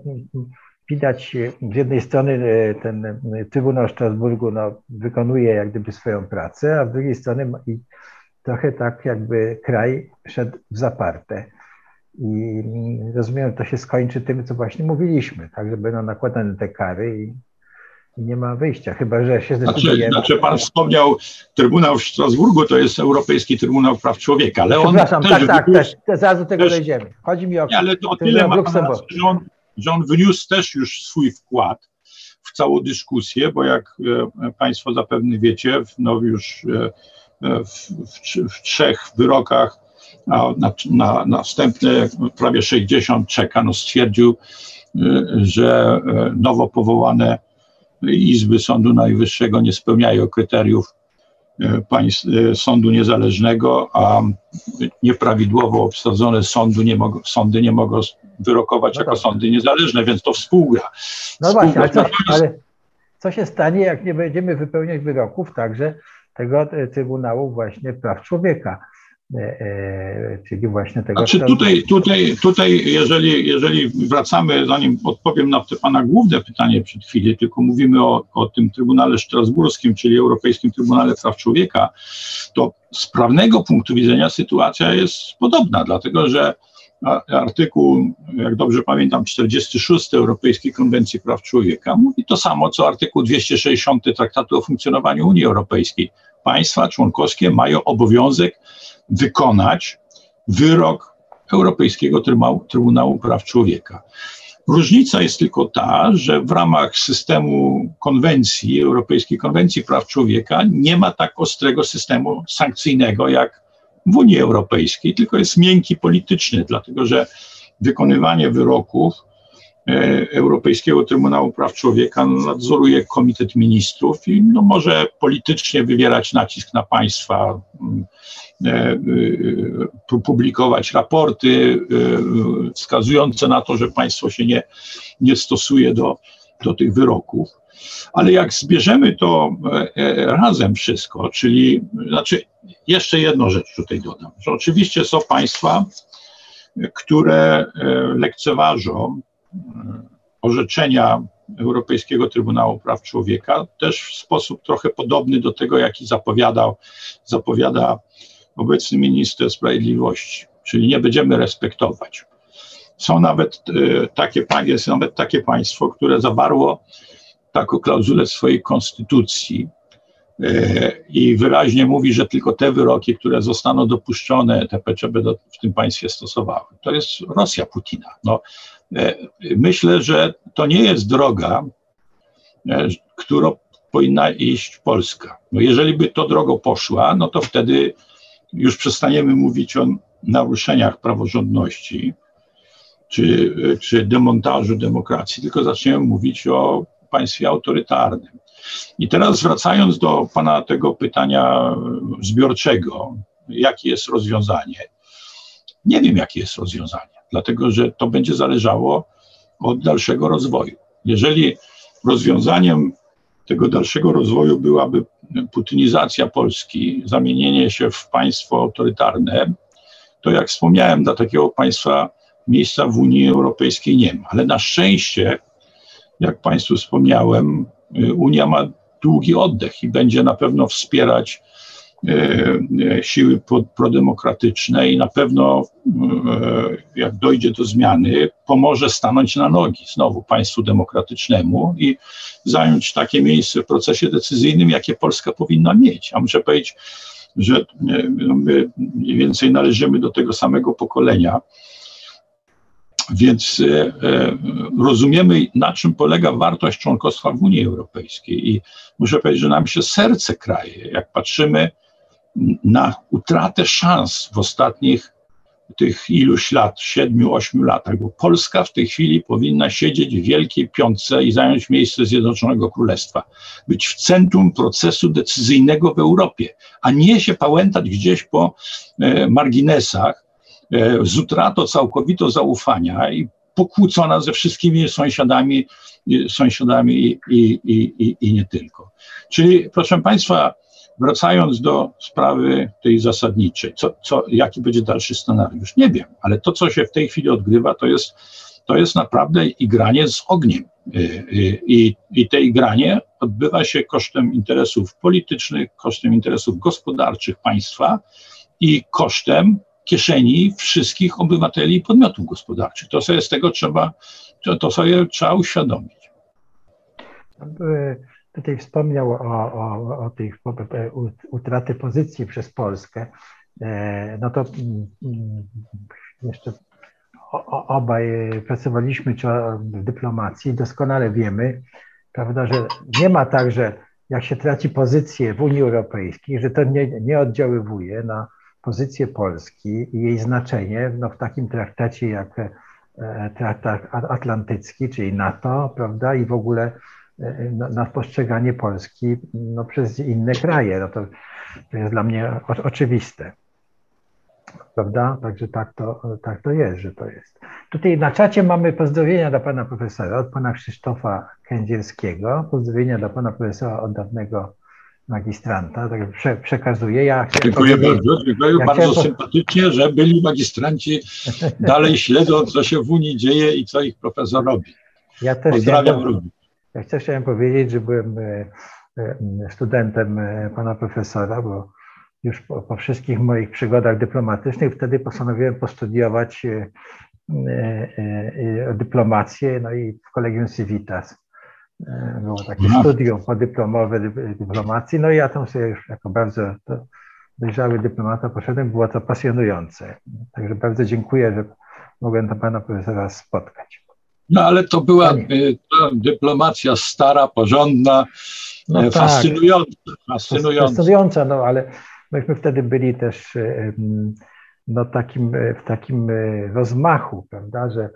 widać z jednej strony ten Trybunał Strasburgu no, wykonuje jak gdyby swoją pracę, a z drugiej strony trochę tak jakby kraj szedł w zaparte. I rozumiem, że to się skończy tym, co właśnie mówiliśmy, tak, że będą nakładane te kary i, i nie ma wyjścia, chyba że się zdecydujemy. Znaczy, znaczy pan wspomniał Trybunał w Strasburgu, to jest Europejski Trybunał Praw Człowieka, ale on Przepraszam, tak, tak, też, zaraz do tego też, dojdziemy. Chodzi mi o nie, ale to o tyle ma pan że on, że on wniósł też już swój wkład w całą dyskusję, bo jak e, Państwo zapewne wiecie, no już e, e, w, w, w trzech wyrokach a na, na następne prawie 60 czeka. No stwierdził, y, że y, nowo powołane izby Sądu Najwyższego nie spełniają kryteriów y, państw, sądu niezależnego, a nieprawidłowo obsadzone sądu nie mogą, sądy nie mogą wyrokować no jako sądy niezależne, więc to współgra. No współgra. właśnie, ale co, ale co się stanie, jak nie będziemy wypełniać wyroków także tego Trybunału właśnie Praw Człowieka? E, e, czyli właśnie tego. Znaczy tutaj, tutaj, tutaj jeżeli, jeżeli wracamy, zanim odpowiem na te Pana główne pytanie przed chwilą, tylko mówimy o, o tym Trybunale Strasburskim, czyli Europejskim Trybunale Praw Człowieka, to z prawnego punktu widzenia sytuacja jest podobna, dlatego że artykuł, jak dobrze pamiętam, 46 Europejskiej Konwencji Praw Człowieka mówi to samo, co artykuł 260 Traktatu o funkcjonowaniu Unii Europejskiej. Państwa członkowskie mają obowiązek wykonać wyrok Europejskiego Trybunału, Trybunału Praw Człowieka. Różnica jest tylko ta, że w ramach systemu konwencji, Europejskiej Konwencji Praw Człowieka, nie ma tak ostrego systemu sankcyjnego jak w Unii Europejskiej, tylko jest miękki polityczny, dlatego że wykonywanie wyroków Europejskiego Trybunału Praw Człowieka nadzoruje Komitet Ministrów i no, może politycznie wywierać nacisk na państwa, mm, e, e, publikować raporty wskazujące na to, że państwo się nie, nie stosuje do, do tych wyroków. Ale jak zbierzemy to razem wszystko, czyli znaczy jeszcze jedną rzecz tutaj dodam, że oczywiście są państwa, które lekceważą orzeczenia Europejskiego Trybunału Praw Człowieka, też w sposób trochę podobny do tego, jaki zapowiadał, zapowiada obecny minister sprawiedliwości, czyli nie będziemy respektować. Są nawet e, takie, jest nawet takie państwo, które zawarło taką klauzulę w swojej konstytucji e, i wyraźnie mówi, że tylko te wyroki, które zostaną dopuszczone, TPC będą w tym państwie stosowały. To jest Rosja Putina. No, myślę, że to nie jest droga, e, którą powinna iść Polska. No jeżeli by to drogą poszła, no to wtedy już przestaniemy mówić o naruszeniach praworządności czy, czy demontażu demokracji, tylko zaczniemy mówić o państwie autorytarnym. I teraz wracając do pana tego pytania zbiorczego, jakie jest rozwiązanie? Nie wiem, jakie jest rozwiązanie dlatego że to będzie zależało od dalszego rozwoju. Jeżeli rozwiązaniem tego dalszego rozwoju byłaby putynizacja Polski, zamienienie się w państwo autorytarne, to jak wspomniałem, dla takiego państwa miejsca w Unii Europejskiej nie ma. Ale na szczęście, jak Państwu wspomniałem, Unia ma długi oddech i będzie na pewno wspierać siły prodemokratyczne i na pewno, e, jak dojdzie do zmiany, pomoże stanąć na nogi znowu państwu demokratycznemu i zająć takie miejsce w procesie decyzyjnym, jakie Polska powinna mieć. A muszę powiedzieć, że no, my mniej więcej należymy do tego samego pokolenia. Więc rozumiemy, na czym polega wartość członkostwa w Unii Europejskiej. I muszę powiedzieć, że nam się serce kraje, jak patrzymy na utratę szans w ostatnich tych iluś lat, siedmiu, ośmiu latach, bo Polska w tej chwili powinna siedzieć w wielkiej piątce i zająć miejsce Zjednoczonego Królestwa, być w centrum procesu decyzyjnego w Europie, a nie się pałętać gdzieś po e, marginesach e, z utratą całkowito zaufania i pokłócona ze wszystkimi sąsiadami, sąsiadami i, i, i, i nie tylko. Czyli, proszę Państwa, wracając do sprawy tej zasadniczej, co, co, jaki będzie dalszy scenariusz? Nie wiem, ale to, co się w tej chwili odgrywa, to jest, to jest naprawdę igranie z ogniem. Y, y, I, I te igranie odbywa się kosztem interesów politycznych, kosztem interesów gospodarczych państwa i kosztem kieszeni wszystkich obywateli i podmiotów gospodarczych. To sobie z tego trzeba, to, to sobie trzeba uświadomić. Tutaj wspomniał o, o, o tych utraty pozycji przez Polskę. E, no to mm, mm, jeszcze obaj pracowaliśmy w dyplomacji, doskonale wiemy, prawda, że nie ma tak, że jak się traci pozycję w Unii Europejskiej, że to nie, nie oddziaływuje na pozycję Polski i jej znaczenie no, w takim traktacie jak e, traktat atlantycki, czyli NATO, prawda, i w ogóle na, na postrzeganie Polski no, przez inne kraje. No, to, to jest dla mnie o, oczywiste. Prawda? Także tak to, tak to jest, że to jest. Tutaj na czacie mamy pozdrowienia dla pana profesora od pana Krzysztofa Kędzierskiego, pozdrowienia dla pana profesora od dawnego magistranta, tak prze, przekazuję. Ja dziękuję bardzo, dziękuję ja bardzo chciałem... sympatycznie, że byli magistranci dalej śledzą, co się w Unii dzieje i co ich profesor robi. Ja też Pozdrawiam chciałem, również. Ja chciałem powiedzieć, że byłem e, e, studentem e, pana profesora, bo już po, po wszystkich moich przygodach dyplomatycznych wtedy postanowiłem postudiować dyplomację, no i w Kolegium Civitas. Było takie no. studium podyplomowe dyplomacji, no i ja tam sobie już jako bardzo dojrzały dyplomata poszedłem, było to pasjonujące. Także bardzo dziękuję, że mogłem tam pana profesora spotkać. No ale to była e, ta dyplomacja stara, porządna, no, e, tak. fascynująca, fascynująca. Fascynująca, no ale myśmy wtedy byli też no, takim, w takim rozmachu, prawda, że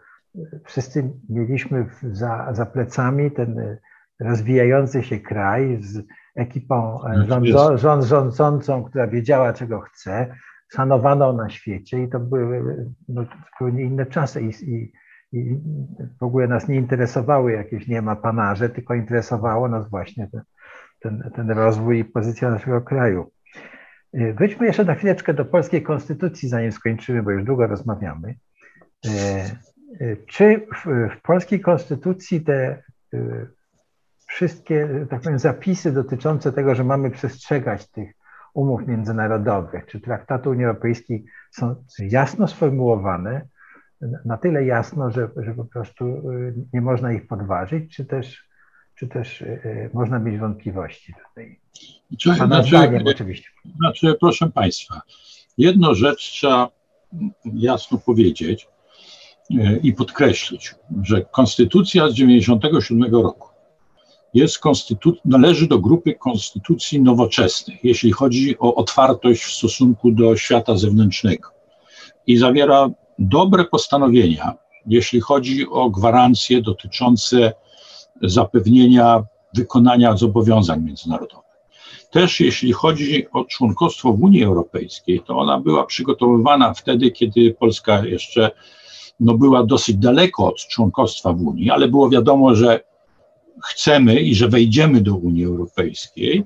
wszyscy mieliśmy za, za plecami ten rozwijający się kraj z ekipą e, no, rządzo, rząd, rządzącą, która wiedziała, czego chce, szanowaną na świecie i to były no, zupełnie inne czasy i, i, i, w ogóle nas nie interesowały jakieś nie ma panarze, tylko interesowało nas właśnie ten, ten, ten rozwój i pozycja naszego kraju. E, Wyjdźmy jeszcze na chwileczkę do polskiej konstytucji, zanim skończymy, bo już długo rozmawiamy. E, czy w, w polskiej konstytucji te y, wszystkie, tak powiem, zapisy dotyczące tego, że mamy przestrzegać tych umów międzynarodowych czy traktatu Unii Europejskiej są jasno sformułowane, na tyle jasno, że, że po prostu y, nie można ich podważyć, czy też, czy też y, można mieć wątpliwości tutaj. Pana znaczy, zdaniem oczywiście. Znaczy, proszę Państwa, jedną rzecz trzeba jasno powiedzieć, i podkreślić, że konstytucja z 1997 roku jest konstytu- należy do grupy konstytucji nowoczesnych, jeśli chodzi o otwartość w stosunku do świata zewnętrznego i zawiera dobre postanowienia, jeśli chodzi o gwarancje dotyczące zapewnienia wykonania zobowiązań międzynarodowych. Też jeśli chodzi o członkostwo w Unii Europejskiej, to ona była przygotowywana wtedy, kiedy Polska jeszcze no, była dosyć daleko od członkostwa w Unii, ale było wiadomo, że chcemy i że wejdziemy do Unii Europejskiej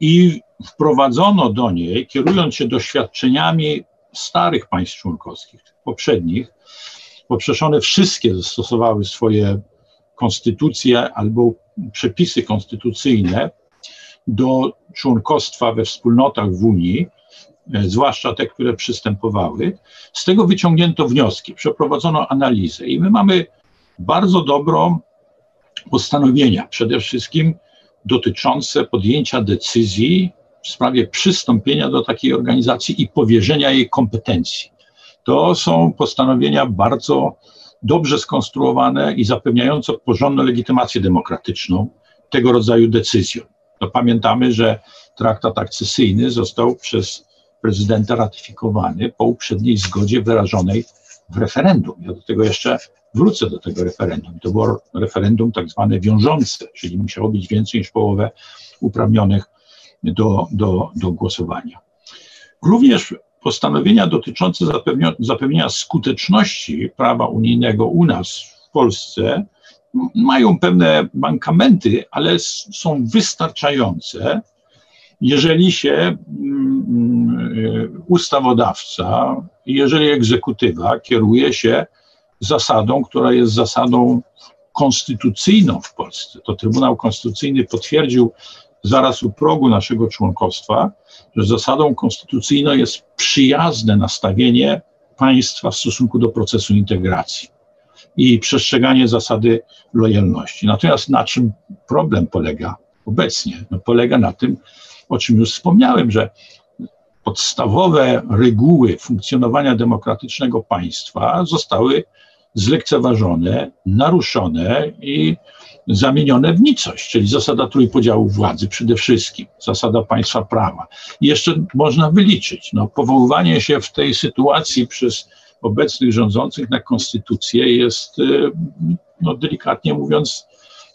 i wprowadzono do niej, kierując się doświadczeniami starych państw członkowskich, poprzednich, bo przecież one wszystkie zastosowały swoje konstytucje albo przepisy konstytucyjne do członkostwa we wspólnotach w Unii, E, zwłaszcza te, które przystępowały. Z tego wyciągnięto wnioski, przeprowadzono analizę i my mamy bardzo dobrą postanowienia, przede wszystkim dotyczące podjęcia decyzji w sprawie przystąpienia do takiej organizacji i powierzenia jej kompetencji. To są postanowienia bardzo dobrze skonstruowane i zapewniające porządną legitymację demokratyczną tego rodzaju decyzjom. To pamiętamy, że traktat akcesyjny został przez prezydenta ratyfikowany po uprzedniej zgodzie wyrażonej w referendum. Ja do tego jeszcze wrócę do tego referendum. To było referendum tak zwane wiążące, czyli musiało być więcej niż połowę uprawnionych do, do, do głosowania. Również postanowienia dotyczące zapewnienia skuteczności prawa unijnego u nas w Polsce mają pewne mankamenty, ale są wystarczające, jeżeli się mm, mm, ustawodawca, jeżeli egzekutywa kieruje się zasadą, która jest zasadą konstytucyjną w Polsce. To Trybunał Konstytucyjny potwierdził zaraz u progu naszego członkostwa, że zasadą konstytucyjną jest przyjazne nastawienie państwa w stosunku do procesu integracji i przestrzeganie zasady lojalności. Natomiast na czym problem polega obecnie? No polega na tym, o czym już wspomniałem, że podstawowe reguły funkcjonowania demokratycznego państwa zostały zlekceważone, naruszone i zamienione w nicość, czyli zasada trójpodziału władzy przede wszystkim, zasada państwa prawa. I jeszcze można wyliczyć, no, powoływanie się w tej sytuacji przez obecnych rządzących na konstytucję jest, y, no, delikatnie mówiąc,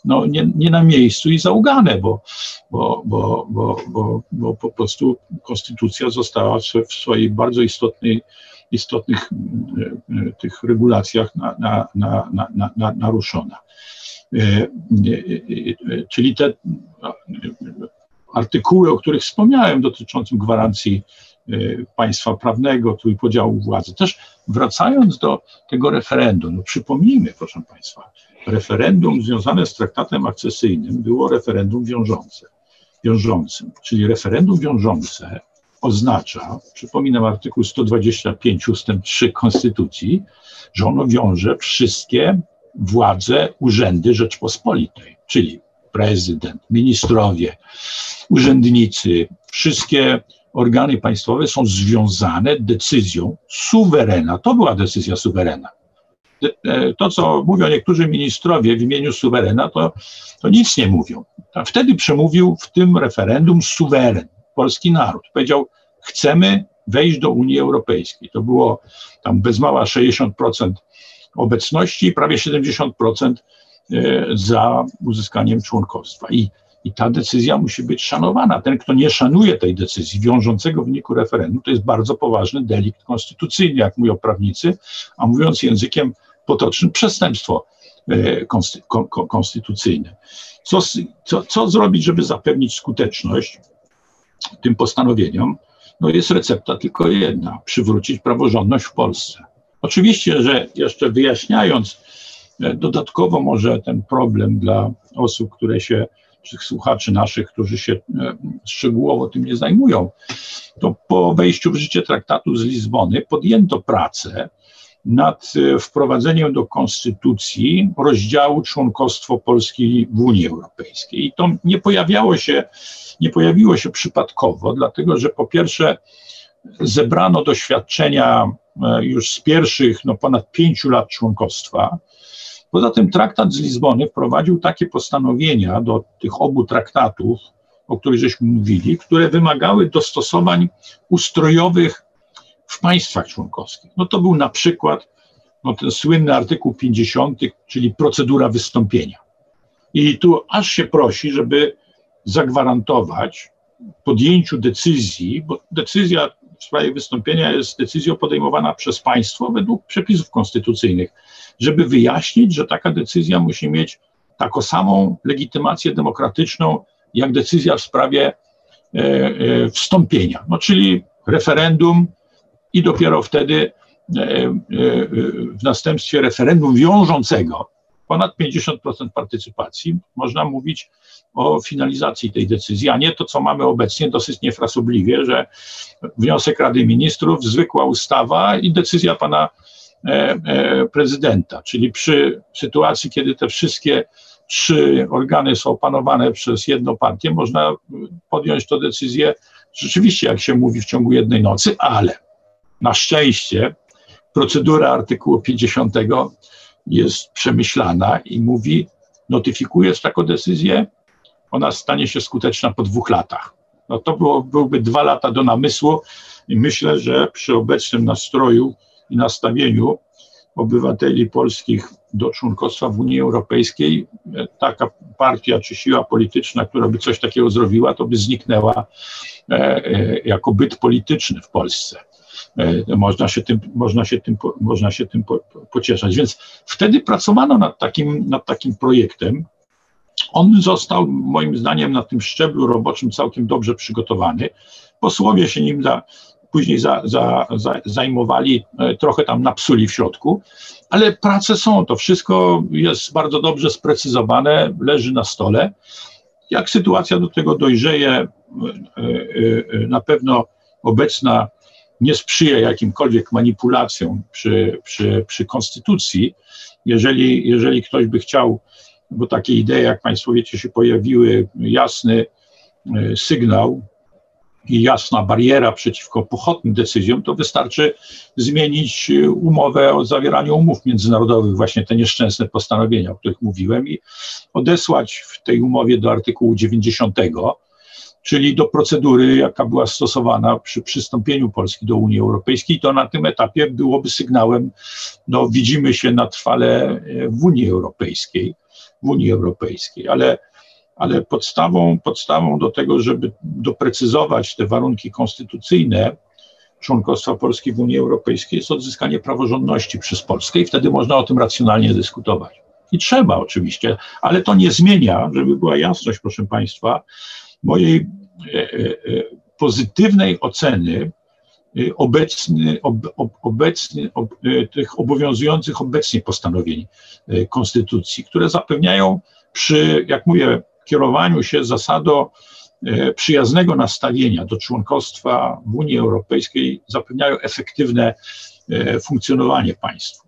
no, nie, nie na miejscu i zaugane, bo, bo, bo, bo, bo, bo po prostu konstytucja została w swojej bardzo istotnej istotnych y, y, tych regulacjach na, na, na, na, na, naruszona. Czyli te artykuły, o których wspomniałem, dotyczącym gwarancji państwa prawnego, trójpodziału władzy. Też wracając do tego referendum, no przypomnijmy, proszę Państwa, referendum związane z traktatem akcesyjnym było referendum wiążące, wiążącym, czyli referendum wiążące oznacza, przypominam artykuł 125 ustęp 3 Konstytucji, że ono wiąże wszystkie władze, urzędy Rzeczpospolitej, czyli prezydent, ministrowie, urzędnicy, wszystkie organy państwowe są związane decyzją suwerena. To była decyzja suwerena. E, to, co mówią niektórzy ministrowie w imieniu suwerena, to, to nic nie mówią. Wtedy przemówił w tym referendum suweren, polski naród. Powiedział, chcemy wejść do Unii Europejskiej. To było tam bez mała 60% obecności i prawie 70% e, za uzyskaniem członkostwa. I i ta decyzja musi być szanowana. Ten, kto nie szanuje tej decyzji wiążącego w wyniku referendum, to jest bardzo poważny delikt konstytucyjny, jak mówią prawnicy, a mówiąc językiem potocznym, przestępstwo e, konstytucyjne. Co, co, co zrobić, żeby zapewnić skuteczność tym postanowieniom? No jest recepta tylko jedna: przywrócić praworządność w Polsce. Oczywiście, że jeszcze wyjaśniając e, dodatkowo może ten problem dla osób, które się tych słuchaczy naszych, którzy się e, szczegółowo tym nie zajmują, to po wejściu w życie traktatu z Lizbony podjęto pracę nad e, wprowadzeniem do konstytucji rozdziału członkostwo Polski w Unii Europejskiej. I to nie pojawiało się, nie pojawiło się przypadkowo, dlatego że po pierwsze zebrano doświadczenia e, już z pierwszych no, ponad pięciu lat członkostwa, Poza tym traktat z Lizbony wprowadził takie postanowienia do tych obu traktatów, o których żeśmy mówili, które wymagały dostosowań ustrojowych w państwach członkowskich. No to był na przykład no ten słynny artykuł 50, czyli procedura wystąpienia. I tu aż się prosi, żeby zagwarantować podjęciu decyzji, bo decyzja w sprawie wystąpienia jest decyzją podejmowana przez państwo według przepisów konstytucyjnych żeby wyjaśnić, że taka decyzja musi mieć taką samą legitymację demokratyczną, jak decyzja w sprawie e, e, wstąpienia, no, czyli referendum i dopiero wtedy e, w następstwie referendum wiążącego ponad 50% partycypacji, można mówić o finalizacji tej decyzji, a nie to, co mamy obecnie dosyć niefrasobliwie, że wniosek Rady Ministrów, zwykła ustawa i decyzja pana E, e, prezydenta, czyli przy sytuacji, kiedy te wszystkie trzy organy są opanowane przez jedną partię, można podjąć tę decyzję rzeczywiście, jak się mówi, w ciągu jednej nocy, ale na szczęście procedura artykułu 50 jest przemyślana i mówi, notyfikujesz taką decyzję, ona stanie się skuteczna po dwóch latach. No to było, byłby dwa lata do namysłu i myślę, że przy obecnym nastroju i nastawieniu obywateli polskich do członkostwa w Unii Europejskiej, taka partia czy siła polityczna, która by coś takiego zrobiła, to by zniknęła e, e, jako byt polityczny w Polsce. E, można się tym, można się tym, można się tym pocieszać. Więc wtedy pracowano nad takim, nad takim projektem. On został moim zdaniem na tym szczeblu roboczym całkiem dobrze przygotowany. Posłowie się nim później za, za, za, zajmowali, e, trochę tam napsuli w środku, ale prace są, to wszystko jest bardzo dobrze sprecyzowane, leży na stole. Jak sytuacja do tego dojrzeje, e, na pewno obecna nie sprzyja jakimkolwiek manipulacjom przy, przy, przy konstytucji. Jeżeli, jeżeli ktoś by chciał, bo takie idee, jak Państwo wiecie, się pojawiły, jasny e, sygnał i jasna bariera przeciwko pochopnym decyzjom, to wystarczy zmienić umowę o zawieraniu umów międzynarodowych, właśnie te nieszczęsne postanowienia, o których mówiłem, i odesłać w tej umowie do artykułu 90 czyli do procedury, jaka była stosowana przy przystąpieniu Polski do Unii Europejskiej, to na tym etapie byłoby sygnałem, no widzimy się na trwale e, w Unii Europejskiej, w Unii Europejskiej, ale, ale podstawą, podstawą do tego, żeby doprecyzować te warunki konstytucyjne członkostwa Polski w Unii Europejskiej jest odzyskanie praworządności przez Polskę i wtedy można o tym racjonalnie dyskutować. I trzeba oczywiście, ale to nie zmienia, żeby była jasność, proszę Państwa, mojej e, e, e, pozytywnej oceny obecny, ob, obecny, ob, tych obowiązujących obecnie postanowień Konstytucji, które zapewniają przy, jak mówię, kierowaniu się zasadą przyjaznego nastawienia do członkostwa w Unii Europejskiej, zapewniają efektywne funkcjonowanie państwu.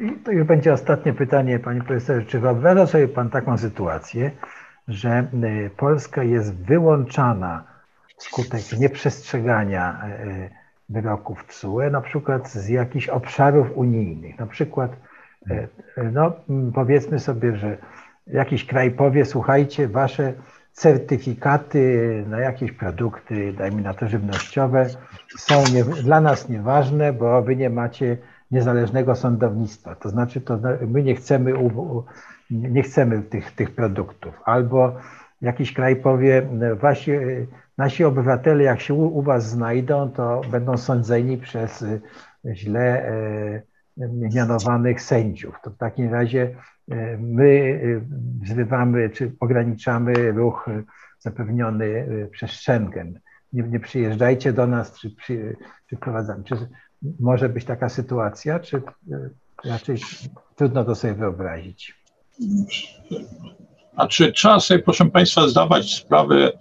I to już będzie ostatnie pytanie, panie profesorze. Czy wyobraża sobie pan taką sytuację, że y, Polska jest wyłączana wskutek nieprzestrzegania y, y, wyroków TSUE, na przykład z jakichś obszarów unijnych. Na przykład, no, powiedzmy sobie, że jakiś kraj powie, słuchajcie, wasze certyfikaty na jakieś produkty, dajmy na to żywnościowe, są nie, dla nas nieważne, bo wy nie macie niezależnego sądownictwa. To znaczy, to my nie chcemy nie chcemy tych, tych produktów. Albo jakiś kraj powie, właśnie nasi obywatele, jak się u, u was znajdą, to będą sądzeni przez y, źle e, mianowanych sędziów. To w takim razie my y, wzywamy czy ograniczamy ruch zapewniony y, przez Schengen. Nie, nie przyjeżdżajcie do nas, czy, przy, czy. Czy może być taka sytuacja, czy raczej trudno to sobie wyobrazić? Znaczy, trzeba sobie, proszę Państwa, zdawać sprawę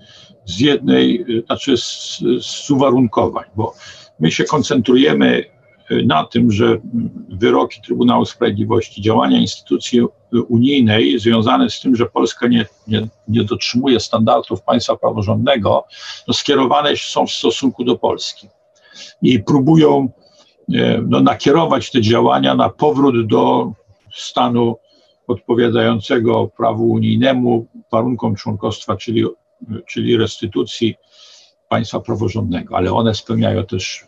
z jednej, znaczy z, z uwarunkowań, bo my się koncentrujemy na tym, że wyroki Trybunału Sprawiedliwości, działania instytucji unijnej związane z tym, że Polska nie, nie, nie dotrzymuje standardów państwa praworządnego, no skierowane są w stosunku do Polski i próbują e, no, nakierować te działania na powrót do stanu odpowiadającego prawu unijnemu, warunkom członkostwa, czyli, czyli restytucji państwa praworządnego, ale one spełniają też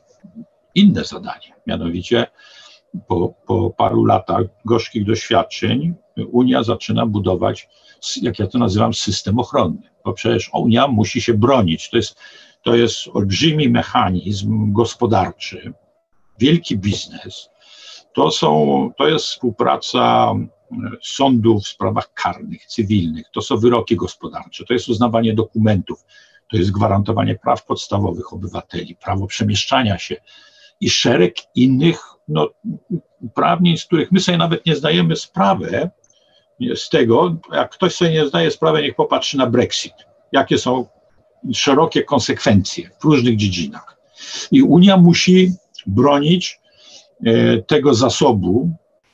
inne zadanie, mianowicie po, po paru latach gorzkich doświadczeń Unia zaczyna budować, jak ja to nazywam, system ochronny, bo przecież Unia musi się bronić. To jest, to jest olbrzymi mechanizm gospodarczy, wielki biznes. To, są, to jest współpraca sądów w sprawach karnych, cywilnych, to są wyroki gospodarcze, to jest uznawanie dokumentów, to jest gwarantowanie praw podstawowych obywateli, prawo przemieszczania się i szereg innych no, uprawnień, z których my sobie nawet nie zdajemy sprawy z tego, jak ktoś sobie nie zdaje sprawy, niech popatrzy na Brexit, jakie są szerokie konsekwencje w różnych dziedzinach. I Unia musi bronić e, tego zasobu,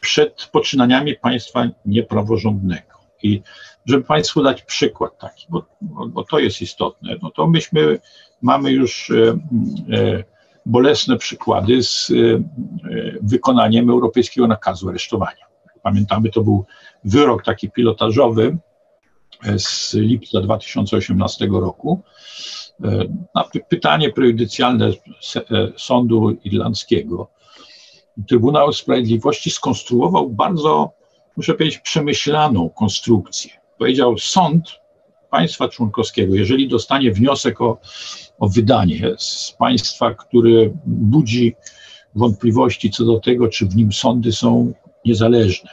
przed poczynaniami państwa niepraworządnego. I żeby Państwu dać przykład taki, bo, bo to jest istotne, no to myśmy mamy już e, e, bolesne przykłady z e, wykonaniem europejskiego nakazu aresztowania. Pamiętamy, to był wyrok taki pilotażowy z lipca 2018 roku. Na pytanie prejudycjalne Sądu Irlandzkiego Trybunał Sprawiedliwości skonstruował bardzo, muszę powiedzieć, przemyślaną konstrukcję. Powiedział, sąd państwa członkowskiego, jeżeli dostanie wniosek o, o wydanie z państwa, które budzi wątpliwości co do tego, czy w nim sądy są niezależne,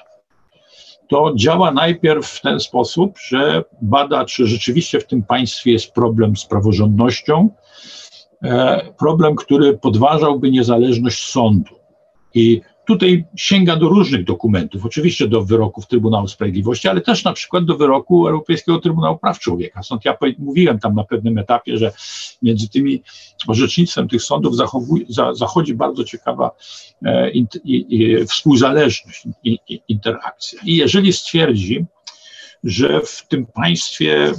to działa najpierw w ten sposób, że bada, czy rzeczywiście w tym państwie jest problem z praworządnością, e, problem, który podważałby niezależność sądu. I tutaj sięga do różnych dokumentów, oczywiście do wyroków Trybunału Sprawiedliwości, ale też na przykład do wyroku Europejskiego Trybunału Praw Człowieka. Stąd ja mówiłem tam na pewnym etapie, że między tymi orzecznictwem tych sądów za, zachodzi bardzo ciekawa e, in, i, współzależność, i, interakcja. I jeżeli stwierdzi, że w tym państwie,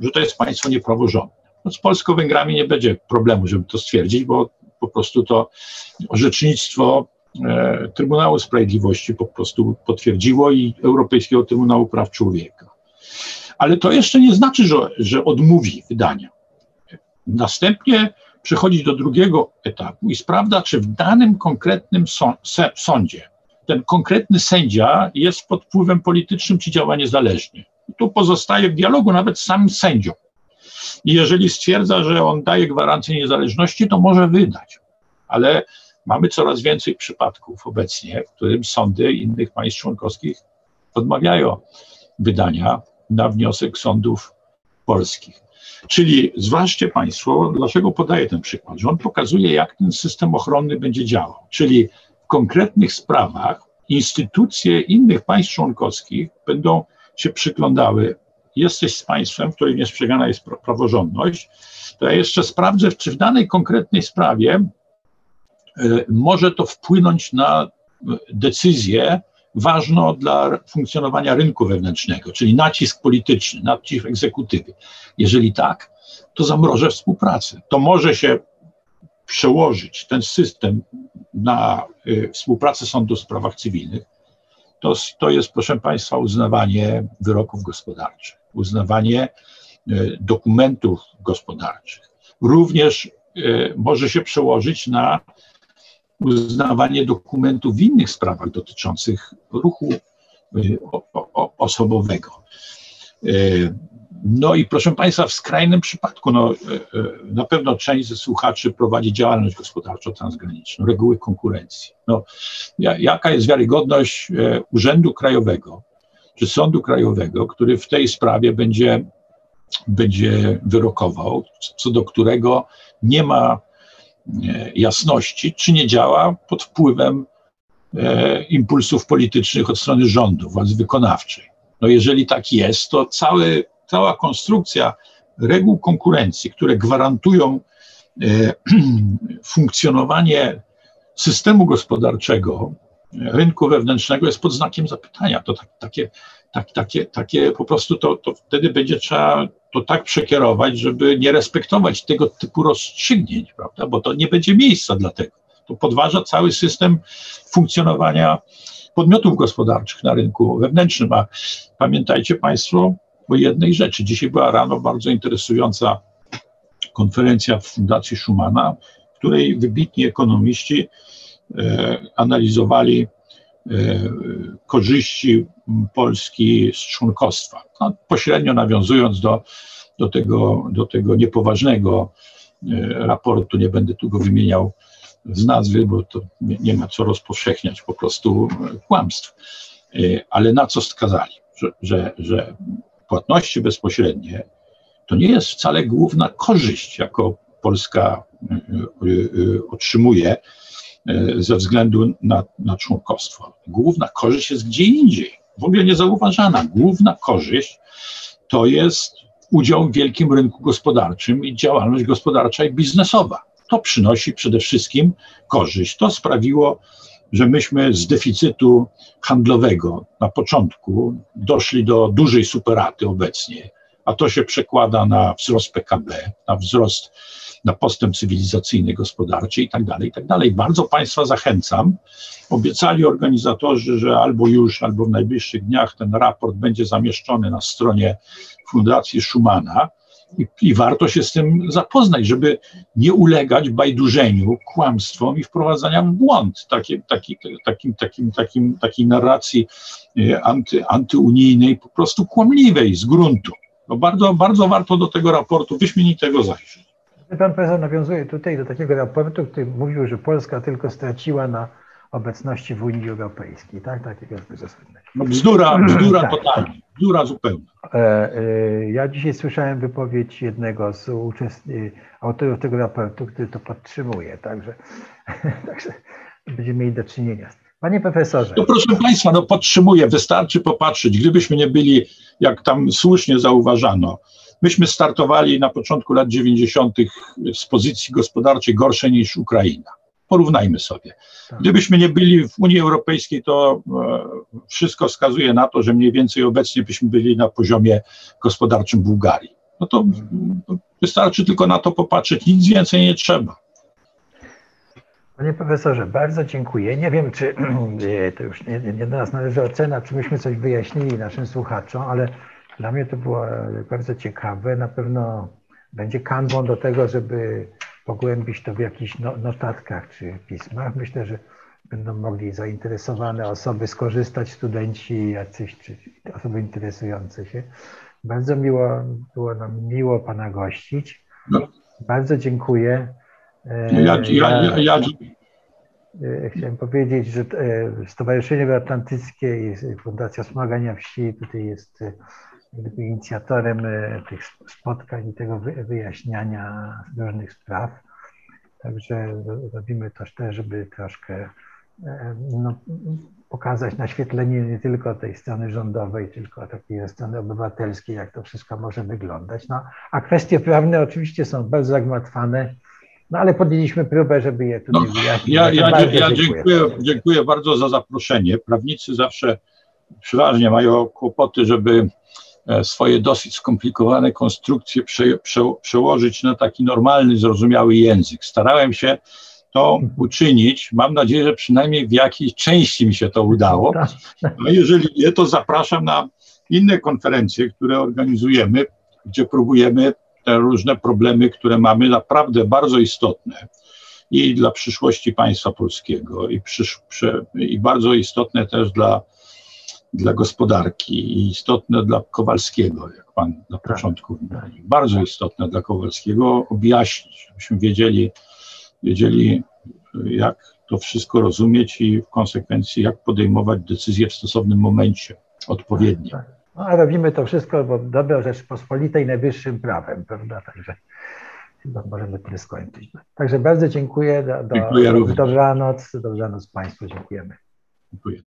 że to jest państwo niepraworządne, no z Polsko-Węgrami nie będzie problemu, żeby to stwierdzić, bo po prostu to orzecznictwo Trybunału Sprawiedliwości po prostu potwierdziło i Europejskiego Trybunału Praw Człowieka. Ale to jeszcze nie znaczy, że, że odmówi wydania. Następnie przechodzi do drugiego etapu i sprawdza, czy w danym konkretnym sądzie ten konkretny sędzia jest pod wpływem politycznym, czy działa niezależnie. Tu pozostaje w dialogu nawet z samym sędzią. I jeżeli stwierdza, że on daje gwarancję niezależności, to może wydać. Ale Mamy coraz więcej przypadków obecnie, w którym sądy innych państw członkowskich odmawiają wydania na wniosek sądów polskich. Czyli zważcie Państwo, dlaczego podaję ten przykład, że on pokazuje, jak ten system ochronny będzie działał. Czyli w konkretnych sprawach instytucje innych państw członkowskich będą się przyglądały. Jesteś z państwem, w którym niesprzegana jest praworządność, to ja jeszcze sprawdzę, czy w danej konkretnej sprawie może to wpłynąć na decyzję ważną dla funkcjonowania rynku wewnętrznego, czyli nacisk polityczny, nacisk egzekutywy. Jeżeli tak, to zamrożę współpracę. To może się przełożyć ten system na y, współpracę sądu w sprawach cywilnych. To, to jest, proszę Państwa, uznawanie wyroków gospodarczych, uznawanie dokumentów gospodarczych. Również może się przełożyć na uznawanie dokumentów w innych sprawach dotyczących ruchu y, osobowego. Y, no i proszę Państwa, w skrajnym przypadku, no, y, na pewno część ze słuchaczy prowadzi działalność gospodarczą transgraniczną, reguły konkurencji. No, jaka jest wiarygodność Urzędu Krajowego czy Sądu Krajowego, który w tej sprawie będzie, będzie wyrokował, co do którego nie ma jasności, czy nie działa pod wpływem e, impulsów politycznych od strony rządu, władzy wykonawczej. No jeżeli tak jest, to cały, cała konstrukcja reguł konkurencji, które gwarantują e, funkcjonowanie systemu gospodarczego, rynku wewnętrznego jest pod znakiem zapytania. To tak, takie tak, takie, takie po prostu to, to wtedy będzie trzeba to tak przekierować, żeby nie respektować tego typu rozstrzygnięć, prawda? Bo to nie będzie miejsca dla tego. To podważa cały system funkcjonowania podmiotów gospodarczych na rynku wewnętrznym. A pamiętajcie Państwo o jednej rzeczy. Dzisiaj była rano bardzo interesująca konferencja w Fundacji Schumana, w której wybitni ekonomiści e, analizowali korzyści Polski z członkostwa. No, pośrednio nawiązując do, do, tego, do tego niepoważnego e, raportu, nie będę tu go wymieniał z nazwy, bo to nie, nie ma co rozpowszechniać po prostu kłamstw. E, ale na co skazali? Że, że, że płatności bezpośrednie to nie jest wcale główna korzyść, jaką Polska otrzymuje ze względu na, na członkostwo. Główna korzyść jest gdzie indziej, w ogóle niezauważana. Główna korzyść to jest udział w wielkim rynku gospodarczym i działalność gospodarcza i biznesowa. To przynosi przede wszystkim korzyść. To sprawiło, że myśmy z deficytu handlowego na początku doszli do dużej superaty obecnie, a to się przekłada na wzrost PKB, na wzrost, na postęp cywilizacyjny, gospodarczy i tak dalej, i tak dalej. Bardzo Państwa zachęcam. Obiecali organizatorzy, że albo już, albo w najbliższych dniach ten raport będzie zamieszczony na stronie Fundacji Schumana. I, I, warto się z tym zapoznać, żeby nie ulegać bajdurzeniu, kłamstwom i wprowadzaniom w błąd taki, taki, takim, takim, takim, takiej narracji e, anty, antyunijnej, po prostu kłamliwej z gruntu. No bardzo, bardzo warto do tego raportu wyśmienitego zajrzeć. Pan profesor nawiązuje tutaj do takiego raportu, który mówił, że Polska tylko straciła na obecności w Unii Europejskiej, tak? Takiego no bzdura, bzdura tak. totalnie, bzdura zupełna. E, e, ja dzisiaj słyszałem wypowiedź jednego z autorów tego raportu, który to podtrzymuje, także, także będziemy mieli do czynienia z tym. Panie profesorze. No proszę Państwa, no podtrzymuję, wystarczy popatrzeć. Gdybyśmy nie byli, jak tam słusznie zauważano, myśmy startowali na początku lat 90. z pozycji gospodarczej gorszej niż Ukraina. Porównajmy sobie. Tak. Gdybyśmy nie byli w Unii Europejskiej, to e, wszystko wskazuje na to, że mniej więcej obecnie byśmy byli na poziomie gospodarczym Bułgarii. No to wystarczy tylko na to popatrzeć, nic więcej nie trzeba. Panie profesorze, bardzo dziękuję. Nie wiem, czy to już nie, nie do nas należy ocena, czy myśmy coś wyjaśnili naszym słuchaczom, ale dla mnie to było bardzo ciekawe. Na pewno będzie kanwą do tego, żeby pogłębić to w jakichś no, notatkach czy pismach. Myślę, że będą mogli zainteresowane osoby skorzystać, studenci jacyś, czy osoby interesujące się. Bardzo miło, było nam miło Pana gościć. No. Bardzo dziękuję. Ja, ja, ja, ja, e, Chciałem powiedzieć, że e, Stowarzyszenie Atlantyckie i Fundacja Wspomagania Wsi tutaj jest e, inicjatorem tych spotkań i tego wyjaśniania różnych spraw. Także robimy też też, żeby troszkę no, pokazać naświetlenie nie tylko tej strony rządowej, tylko takiej strony obywatelskiej, jak to wszystko może wyglądać. No, a kwestie prawne oczywiście są bardzo zagmatwane no ale podjęliśmy próbę, żeby je tutaj no, wyjaśnić. Ja, ja, ja, ja dziękuję, dziękuję bardzo za zaproszenie. Prawnicy zawsze przeważnie mają kłopoty, żeby e, swoje dosyć skomplikowane konstrukcje prze, prze, przełożyć na taki normalny, zrozumiały język. Starałem się to uczynić. Mam nadzieję, że przynajmniej w jakiejś części mi się to udało. No jeżeli nie, to zapraszam na inne konferencje, które organizujemy, gdzie próbujemy te różne problemy, które mamy, naprawdę bardzo istotne i dla przyszłości państwa polskiego, i, przysz, przy, i bardzo istotne też dla, dla gospodarki, i istotne dla Kowalskiego, jak pan na tak. początku mówił. Bardzo istotne dla Kowalskiego objaśnić, żebyśmy wiedzieli, wiedzieli, jak to wszystko rozumieć i w konsekwencji, jak podejmować decyzje w stosownym momencie, odpowiednio. Tak, tak. No, a robimy to wszystko, bo dobro Rzeczpospolitej najwyższym prawem, prawda? Także chyba możemy tyle skończyć. Także bardzo dziękuję. Do, do, dziękuję dobranoc, dobranoc Państwu, dziękujemy. Dziękuję.